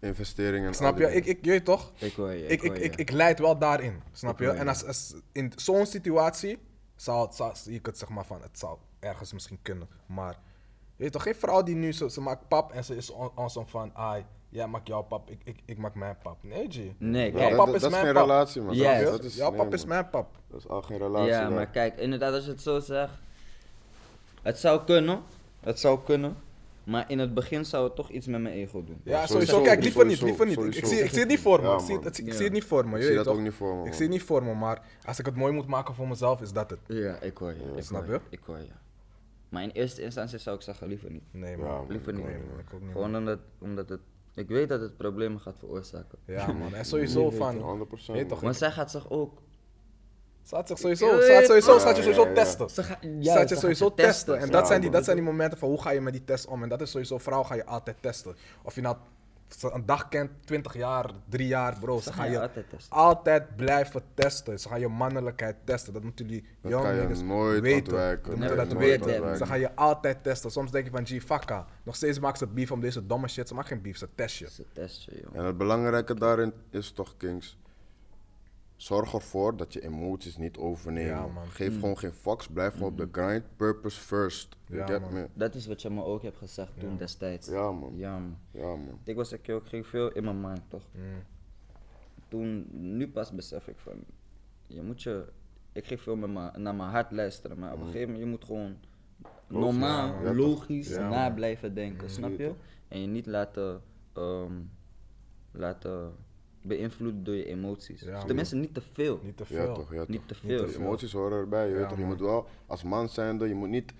Investeringen. Snap je? Ik, ik, je toch? Ik hoor je. ik, ik, ik, ik leid wel daarin, snap je? En als, als in zo'n situatie zou, het, zou zie ik het zeg maar van, het zou ergens misschien kunnen. Maar je weet toch, geen vrouw die nu, ze, ze maakt pap en ze is on, van, ai, jij maakt jouw pap, ik, ik, ik maak mijn pap. Nee, G. Nee, Ja, dat, pap is dat is mijn geen pap. relatie, man. Yes. Dat, is, jouw nee, pap is mijn pap. Dat is al geen relatie. Ja, daar. maar kijk, inderdaad, als je het zo zegt. Het zou kunnen. Het zou kunnen. Maar in het begin zou het toch iets met mijn ego doen. Ja, sowieso, sowieso, kijk, liever niet, liever niet. Ik, zie, ik zie het niet voor me, Ja, ik, zie, het, ik Ja. zie het niet voor me, Ik zie dat toch? ook niet voor me, Ik zie het niet voor me, maar als ik het mooi moet maken voor mezelf, is dat het. Ja, ik hoor je. ik snap hoor je? Ik hoor je. Maar in eerste instantie zou ik zeggen liever niet. Nee, Ja, man. Liever niet. Nee, man, ik ook niet. Gewoon man. omdat, omdat het. Ik weet dat het problemen gaat veroorzaken. Ja, man. En [LAUGHS] sowieso van, 100%. weet toch, Want zij gaat zich ook. Ze zich sowieso, Je sowieso, je sowieso testen. Ze gaat, je ze sowieso gaat je testen. En Ja, dat zijn, die, dat zijn die momenten van hoe ga je met die test om. En dat is sowieso, vrouw ga je altijd testen. Of je nou een dag kent, 20 jaar, 3 jaar, bro. Ze, Ze gaan je je altijd testen. altijd blijven testen. Ze gaan je mannelijkheid testen. Dat moeten jullie Dat je niggas nooit weten. Nee, moeten dat weten. Ze gaan je altijd testen. Soms denk je van, G, fakka. Nog steeds maakt ze beef om deze domme shit. Ze maakt geen beef, ze test je. Ze testen, joh. En het belangrijke daarin is toch, Kings. Zorg ervoor dat je emoties niet. Ja, man. Geef gewoon geen fucks. Blijf gewoon op de grind. Purpose first. You Ja, get man. me? Dat is wat je me ook hebt gezegd toen destijds. Ja, man. Ja, man. Ja, man. Ik was een keer ook ging veel in mijn mind, toch? Mm. Toen, nu pas besef ik van, je moet je, ik ging veel met mijn- naar mijn hart luisteren, maar op een gegeven moment je moet gewoon normaal, logisch Ja, na blijven denken, snap je? En je niet laten, ehm, laten beïnvloeden door je emoties. Ja, man. Tenminste, niet te veel. Niet te Ja, veel. toch. Ja, Niet toch. te veel. De emoties horen erbij. Je, weet toch? je moet wel, als man zijnde, je moet niet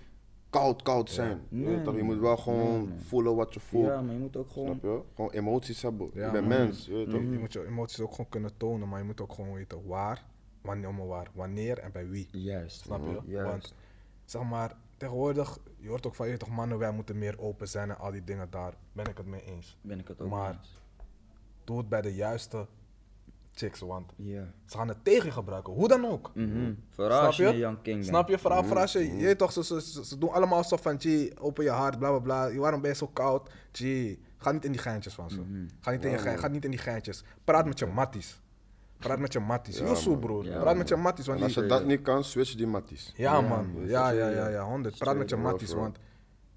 koud, koud zijn. Je, weet Nee, toch? je moet wel gewoon Nee, voelen wat je voelt. Ja, maar je moet ook gewoon, Snap je? Gewoon emoties hebben. Ja, je bent man. mens. Je weet toch? Je moet je emoties ook gewoon kunnen tonen, maar je moet ook gewoon weten waar, wanneer, waar, wanneer en bij wie. juist, Snap je? Juist. Want zeg maar, tegenwoordig, je hoort ook van je toch mannen, wij moeten meer open zijn en al die dingen daar. Ben ik het mee eens. ben ik het ook Maar- mee eens. Doe het bij de juiste chicks, want Ja. ze gaan het tegen je gebruiken, hoe dan ook. Als je young king. Snap je? Vooral voor als je, je toch, ze, ze, ze, ze doen allemaal zo van, gee, open je hart, bla bla bla. Waarom ben je zo koud? Gee, ga niet in die geintjes van ze. Mhm. Ga, niet in je gein- ga niet in die geintjes. Praat met je matties. Praat met je matties. Ja, Yusu, broer. Ja, Praat man. met je matties, want En als die... je dat niet kan, switch die matties. Ja, Ja, man. Ja, ja, ja, ja, 100. Praat met je matties, want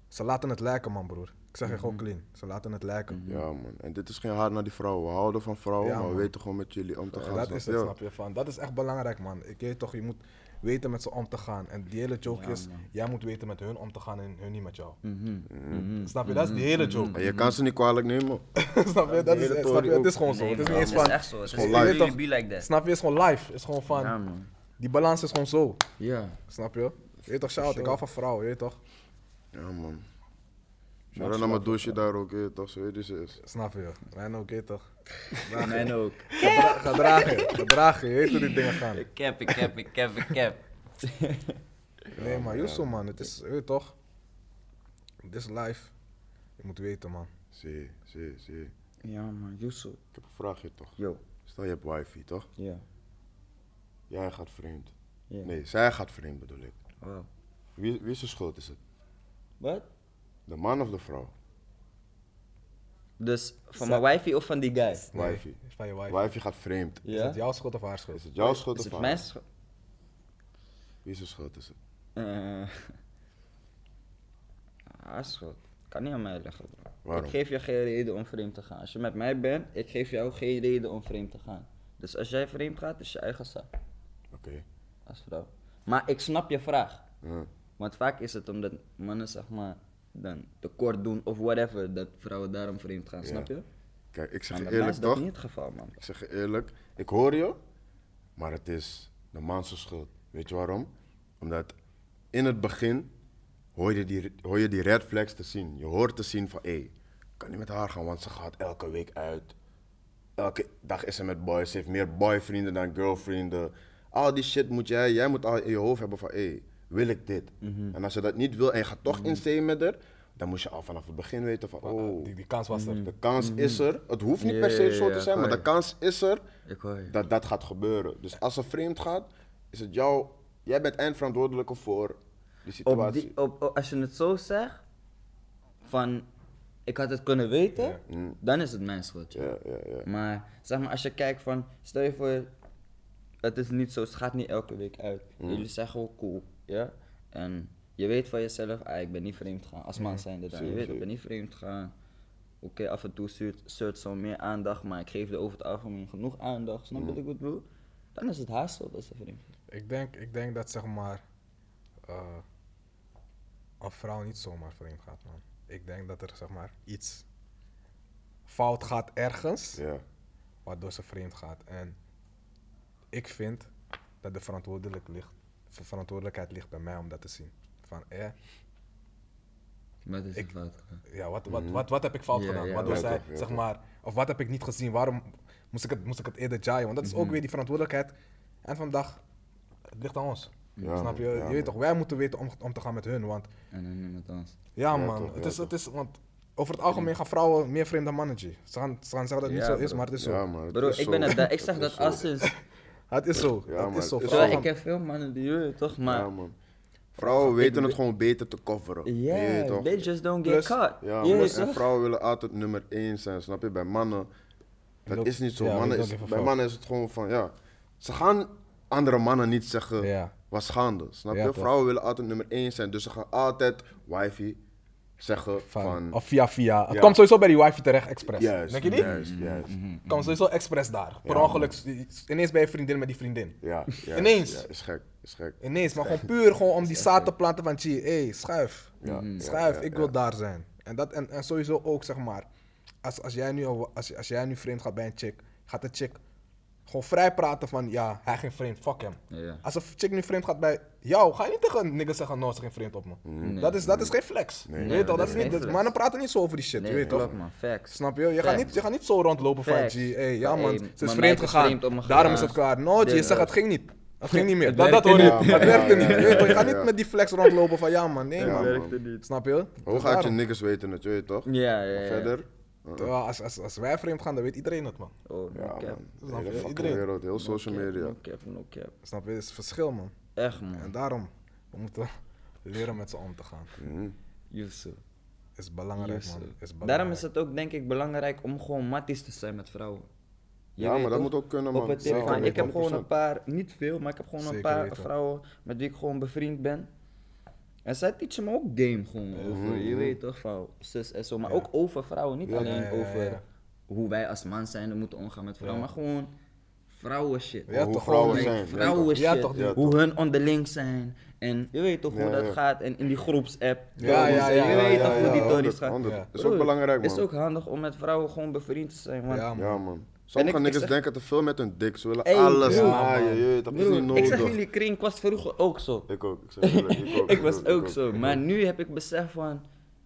ze laten het lijken, man, broer. Ik zeg je gewoon clean. Ze laten het lijken. Ja, man. En dit is geen haat naar die vrouwen. We houden van vrouwen, Ja, maar we weten gewoon met jullie om te gaan. dat is het, snap je? Van, dat is echt belangrijk, man. Ik weet toch, je moet weten met ze om te gaan. En die hele joke Ja, is, man. jij moet weten met hun om te gaan en hun niet met jou. Mhm. Mhm. Snap je? Dat is die hele joke. En je kan ze niet kwalijk nemen. [LAUGHS] snap je? Dat is, snap je? Het is gewoon zo. Nee, het is niet eens het is van... echt zo. Het is gewoon really live. be like that. Snap je? Het is gewoon live. Het is gewoon van... Ja, man. Die balans is gewoon zo. Ja. Snap je? Je weet toch, shout, ik hou van vrouwen, je weet toch? Ja, man. Shout naar mijn douche daar ook, toch? Zo weet je ze is. Snap je? Mij ook, toch? Mijn ook. Gedra- Gedraag je, gedraag je, weet hoe die dingen gaan. Ik heb, ik heb, ik heb, ik heb. [LAUGHS] Nee, maar Yusso, man, het is, weet toch? Dit is live. Je moet weten, man. Zie, zie, zie. Ja, man. Yusuf. Ik heb een vraagje toch? Yo. Stel je hebt wifi, toch? Ja. Jij gaat vreemd. Nee, zij gaat vreemd bedoel ik. Wow. Wie, wie zijn schuld is het? Wat? De man of de vrouw? Dus van mijn wifi of van die guy? Nee, Wifi. is van je wifi. Wifi gaat vreemd. Is Ja? het jouw schuld of haar schuld? Is het jouw schuld Is of het haar? mijn schuld? Wie zijn schuld is het? Eh, [LAUGHS] haar schuld. Kan niet aan mij liggen, bro. Waarom? Ik geef je geen reden om vreemd te gaan. Als je met mij bent, ik geef jou geen reden om vreemd te gaan. Dus als jij vreemd gaat, is je eigen zaak. Oké. Als vrouw. Maar ik snap je vraag. Ja. Want vaak is het omdat mannen, zeg maar, dan tekort doen of whatever, dat vrouwen daarom vreemd gaan, Ja. snap je? Kijk, ik zeg eerlijk is dat toch? niet het geval, man. Ik zeg je eerlijk, ik hoor je, maar het is de man zijn schuld. Weet je waarom? Omdat in het begin hoor je die, hoor je die red flags te zien. Je hoort te zien van, hé, ik kan niet met haar gaan, want ze gaat elke week uit. Elke dag is ze met boys, ze heeft meer boyvrienden dan girlfrienden. Al die shit moet jij, jij moet al in je hoofd hebben van, hé, wil ik dit? Mhm. En als je dat niet wil en je gaat toch in zee met haar, dan moet je al vanaf het begin weten van, oh, Die, die kans was er. de kans is er. Het hoeft niet per se zo te zijn, maar de kans is er Ik hoor je. dat dat gaat gebeuren. Dus als ze vreemd gaat, is het jou, jij bent eindverantwoordelijke voor die Op situatie. die, op, op- als je het zo zegt, van ik had het kunnen weten, dan is het mijn schuld. ja. Ja, ja, ja. Maar zeg maar, als je kijkt van, stel je voor, het is niet zo, het gaat niet elke week uit. Mm. Jullie zijn gewoon cool, ja? En je weet van jezelf, ah, ik ben niet vreemd gaan, als man zijnde dan. Je weet, ik ben niet vreemd gaan. Oké, af en toe stuurt, stuurt zo meer aandacht, maar ik geef er over het algemeen genoeg aandacht. Snap je Mm. wat ik bedoel? Dan is het haar schuld als ze vreemd gaat. Ik denk, ik denk dat zeg maar eh, een vrouw niet zomaar vreemd gaat, man. Ik denk dat er zeg maar iets fout gaat ergens, Ja. waardoor ze vreemd gaat. En ik vind dat de verantwoordelijk ligt, verantwoordelijkheid ligt bij mij om dat te zien. Van, eh, Wat is Ik- het fout ja, wat, wat, wat, wat heb ik fout Ja, gedaan? ja, Waardoor zij, toch, zeg maar, of wat heb ik niet gezien? Waarom moest ik het, moest ik het eerder jaaien? Want dat is ook weer die verantwoordelijkheid. En van de dag, het ligt aan ons. Ja, Snap je? je weet toch, wij moeten weten om, om te gaan met hun. Want En dan niet met ons. ja, Ja, man, toch, het, ja, is, het is, want over het algemeen gaan vrouwen meer vreemd dan. Ze gaan, ze gaan zeggen dat het Ja, niet zo is, maar het is zo. Ja, man. het Bro, is ik, zo. ben het, ik [LAUGHS] zeg dat is al zo. sinds. Het is zo. Ja, het is zo. Vrouwen ik heb veel mannen die je toch, maar. Ja, man. Vrouwen weten het gewoon beter te coveren. Ja, Je weet toch? they just don't get Plus- caught. Ja, En vrouwen willen altijd nummer één zijn, snap je? Bij mannen, dat is niet zo. mannen is, bij mannen is het gewoon van, ja, ze gaan andere mannen niet zeggen, Ja. was gaande, snap Ja, je? toch. Vrouwen willen altijd nummer één zijn, dus ze gaan altijd wifi zeggen van, Van, of via via. Het komt sowieso bij die wifi terecht, expres. juist, Denk je niet? juist, juist. Mhm. Komt sowieso expres daar. Per Ja, ongeluk, ineens ben je vriendin met die vriendin. Ja, juist, Ineens. Ja, is gek, is gek. Ineens, maar gewoon puur gewoon om die zaad te planten van, hé, hey, schuif. Ja, ja, Schuif, ik wil daar zijn. En, dat, en, en sowieso ook, zeg maar, als, als, jij nu, al- als, als jij nu vreemd gaat bij een chick, gaat de chick gewoon vrij praten van, ja, hij ging vreemd, fuck hem. Ja. Als een chick nu vreemd gaat bij jou, ga je niet tegen een nigga zeggen, no, ze ging vreemd op me. Nee. Dat, is, dat is geen flex. Nee, je nee, weet toch, dat is niet, geen dat- mannen praten niet zo over die shit, Nee, je weet toch? man, facts. Snap je? Je gaat, niet, je gaat niet zo rondlopen van. G, hey, ja man, hey, ze is vreemd gegaan, vreemd daarom is het klaar. No, G, je zegt dat. het ging niet. Het ging niet meer. [LAUGHS] Het Dat, dat werkte hoor je. niet. Het Ja, werkte ja, niet. ja, Je weet toch, je ja, gaat ja. niet met die flex rondlopen van, ja man, nee Ja, man. man. Werkte niet. Snap je? Hoe gaat je niggas weten het, je weet toch? Ja, ja, ja. Verder? Terwijl als, als, als wij vreemd gaan, dan weet iedereen het man. Oh, no Ja, cap. man. Hele iedereen. wereld, heel social cap, media. No cap, no cap. Snap je? Het is verschil man. Echt man. En daarom, we moeten [LAUGHS] leren met ze om te gaan. Yusuf. Is belangrijk Yusuf. man. Is belangrijk. Daarom is het ook denk ik belangrijk om gewoon matties te zijn met vrouwen. Je Ja, maar dat toch? moet ook kunnen, Op man. het Zeker ik heb gewoon een 100%. paar, niet veel, maar ik heb gewoon een paar weten. vrouwen met wie ik gewoon bevriend ben. En zij teachen me ook game gewoon over, je weet toch, van zus en zo. Maar ook over vrouwen, niet alleen ja, ja, over ja. hoe wij als man zijn moeten omgaan met vrouwen, maar gewoon vrouwen shit. Ja, hoe toch vrouwen zijn. vrouwen Ja, shit, toch, ja, hoe hun onderling zijn. En je weet toch hoe Ja, dat gaat. En in die groepsapp. Ja, ja, ja, Je weet ja, toch ja, hoe die ja, tories gaan. honderd. Ja. Is ook belangrijk, man. is ook handig om met vrouwen gewoon bevriend te zijn, man. Ja, man. Sommige ik niggas zeg- denken te veel met hun dik. Ze willen alles broer. naaien. Je weet, dat is niet ik zeg nodig. jullie, kring was vroeger ook zo. Ik ook. Ik, zeg ik, ook, ik [LAUGHS] was ook ik zo. ik Maar nu heb ik besef van,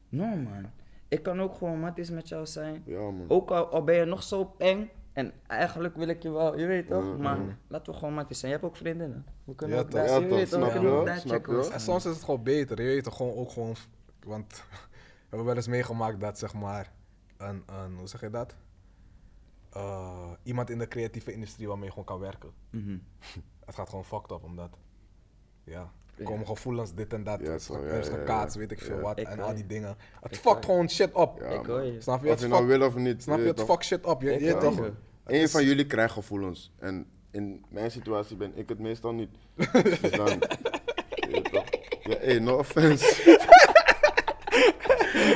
no man, ik kan ook gewoon matties met jou zijn. Ja, man. Ook al, al ben je nog zo eng. En eigenlijk wil ik je wel, je weet toch? Mhm. Maar laten we gewoon matties zijn. Je hebt ook vriendinnen. We kunnen Ja, ook daar, Ja, je weet toch? We snap je daar snap checken. je En soms is het gewoon beter, je weet toch, gewoon ook gewoon, want [LAUGHS] we hebben wel eens meegemaakt dat zeg maar, een, een hoe zeg je dat? Eh, iemand in de creatieve industrie waarmee je gewoon kan werken. Mhm. [LAUGHS] Het gaat gewoon fucked up omdat, ja, er Ja. komen gevoelens, dit en dat, Ja, er is, is gekaatst, weet ik veel Ja. wat, Ik en hoor al die dingen. Het Ik fuckt gewoon shit op. Ja, Ik man. hoor je. Snap je? Of Het je nou fuck- wil of niet. Snap je? Het fuck shit op. Je, je toch? Eén is- van jullie krijgt gevoelens. En in mijn situatie ben ik het meestal niet. [LAUGHS] Dus dan... Ja, hey, no offense. [LAUGHS]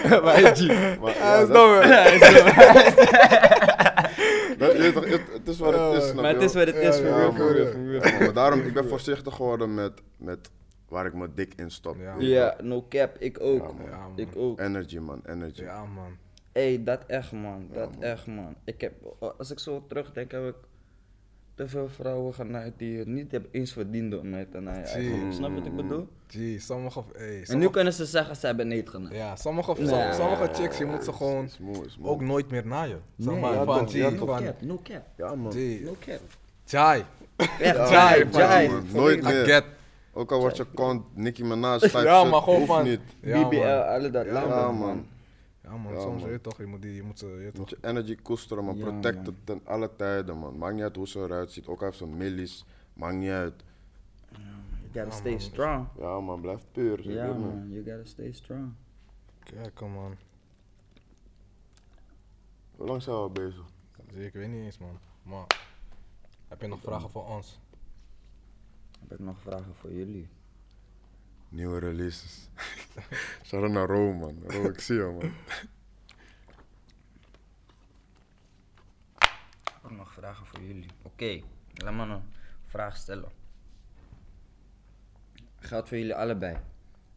Maar Hij ja, is dat, dom, je weet toch, het, het is wat het is, snap Maar het is wat het is, maar daarom, ik ben voorzichtig geworden met, met waar ik mijn dik in stop. Ja. Ja, no cap, ik ook. Ja, man. Ja, man. Ik ook. Energy, man, energy. Ja, man. Hey, dat echt man, dat echt man. Ik heb, als ik zo terugdenk, heb ik te veel vrouwen genaaid die het niet hebben eens verdiend om mij te naaien. Snap je wat ik bedoel? Gee, sommige... Hey, En nu sommige kunnen ze zeggen ze hebben niet genaaid. ja, sommige, Nee. sommige, sommige chicks, je moet ze gewoon Is mooi, is mooi. ook nooit meer naaien. Zeg Nee, maar, ja, van ja, No van cap, no cap, Ja, man. No cap. Jai, Echt, Ja, jai, man, jai. man. Nooit I meer. get. Ook al wordt je kont Nicki Minaj type Ja, shit, maar gewoon hoeft van... niet. Ja, BBL, man. alle dat. Ja, man. Ja, man, Ja, soms man. weet je toch, je moet, die, je moet ze, je Je toch. moet je energy koesteren, man. Ja, Protect man. het ten alle tijden, man. Maakt niet uit hoe ze eruit ziet. Ook al heeft ze millies. Maakt niet uit. You gotta Ja, stay man. strong. Ja, man. Blijf puur. Ja man, you gotta stay strong. Kijk, man. Hoe lang zijn we al bezig? Zie, Ik weet niet eens, man. Maar, heb je nog vragen voor ons? Heb ik nog vragen voor jullie? Nieuwe releases. [LAUGHS] Shout out naar Rome, man. Rome, ik zie je, man. Ik heb nog vragen voor jullie. Oké, laat me een vraag stellen. Geldt voor jullie allebei.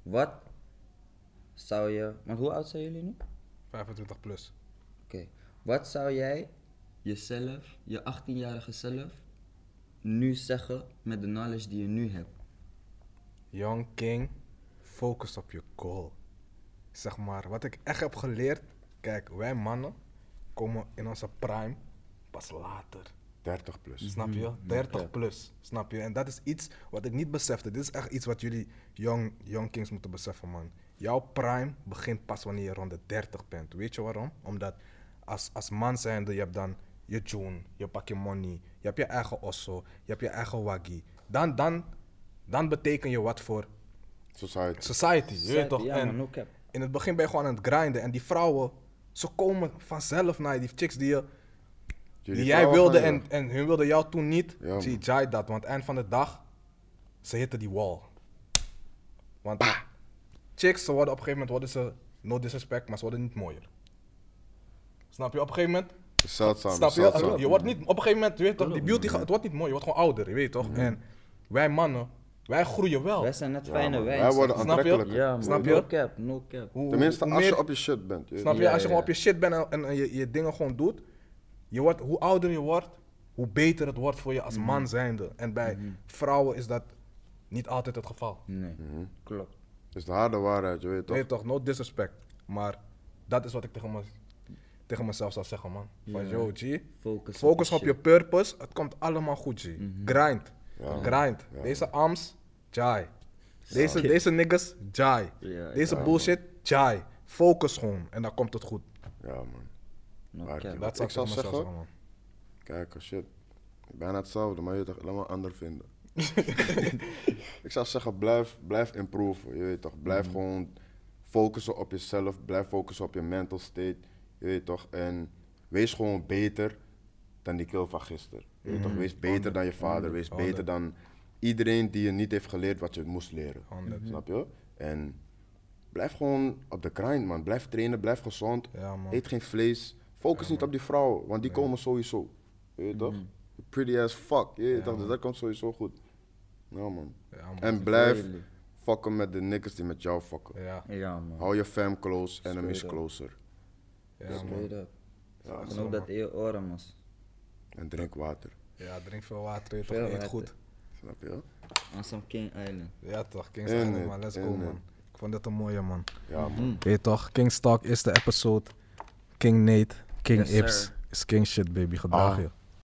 Wat zou je. Maar hoe oud zijn jullie nu? 25 plus. Oké. Wat zou jij jezelf, je 18-jarige zelf, nu zeggen met de knowledge die je nu hebt? Young King, focus op je goal. Zeg maar, wat ik echt heb geleerd. Kijk, wij mannen komen in onze prime pas later. 30 plus. Snap je? 30 plus. Snap je? En dat is iets wat ik niet besefte. Dit is echt iets wat jullie young, young kings moeten beseffen, man. Jouw prime begint pas wanneer je rond de 30 bent. Weet je waarom? Omdat als, als man zijnde, je hebt dan je tune, je pak je money, je hebt je eigen osso, je hebt je eigen waggy. Dan, dan, dan beteken je wat voor Society. society. Je weet toch? Ja, En man, in het begin ben je gewoon aan het grinden. En die vrouwen, ze komen vanzelf naar je. Die chicks die je die jij wilde en, en hun wilden jou toen niet, Ja, zie. Jai dat. Want eind van de dag, ze hitten die wall. Want chicks, ze worden op een gegeven moment, worden ze, no disrespect, maar ze worden niet mooier. Snap je? Op een gegeven moment, zeldzaam. snap je? zeldzaam. Je wordt niet, op een gegeven moment, je weet toch, die beauty, gaat- het wordt niet mooi, je wordt gewoon ouder, je weet toch? En wij mannen, wij groeien wel. Wij zijn net Ja, fijne wijn. Wij worden. Ja, man. Snap je? No cap, no cap. Hoe- Tenminste, hoe als je op je shit bent. je- Snap je? Ja, Als je ja, gewoon op je shit bent en, en, en je, je dingen gewoon doet, je wordt, hoe ouder je wordt, hoe beter het wordt voor je als man zijnde. En bij vrouwen is dat niet altijd het geval. Nee, Mhm. klopt. is de harde waarheid, je weet toch? Nee toch, no disrespect. Maar dat is wat ik tegen, me, tegen mezelf zou zeggen, man. Van yo, G, Focus, focus op je purpose. Het komt allemaal goed, G. Grind. Ja. Grind. Ja. Deze arms, jai. Deze, Ja. deze niggas, jai. Ja, Deze ja, bullshit, jai. Focus gewoon. En dan komt het goed. Ja, man. Maar Dat zou ik zou zeggen? man. Kijk, oh shit. Bijna hetzelfde, maar je toch, laat me een ander vinden. [LAUGHS] ik zou zeggen, blijf, blijf improven. Je weet toch, blijf gewoon focussen op jezelf. Blijf focussen op je mental state. Je weet toch, en wees gewoon beter dan die kill van gisteren. Je weet toch, wees beter dan je vader. Wees beter dan iedereen die je niet heeft geleerd wat je moest leren. 100. Snap je? En blijf gewoon op de grind, man. Blijf trainen, blijf gezond. Ja, man. Eet geen vlees. Focus niet op die vrouwen, want die komen sowieso. Je weet toch? Pretty as fuck. Je toch? Dus dat komt sowieso goed. Ja, man. Ja, man. En blijf Really. fucken met de niggas die met jou fucken. Ja, Ja, man. Hou je fam close, enemies Straight closer. ja, man. Straight up. Ja, En zo, ook dat je oren, mas. En drink water. Ja, drink veel water, je toch? Veel Eet water. goed. Snap je? On some King Island. Ja, toch? Kings In Island, it, man. Let's in go, it. man. Ik vond dit een mooie, man. Ja, man. Weet je toch? King's Talk, eerste episode. King Nate, King Yes, Ips. sir. Is king shit, baby. Gedraag Ah. je.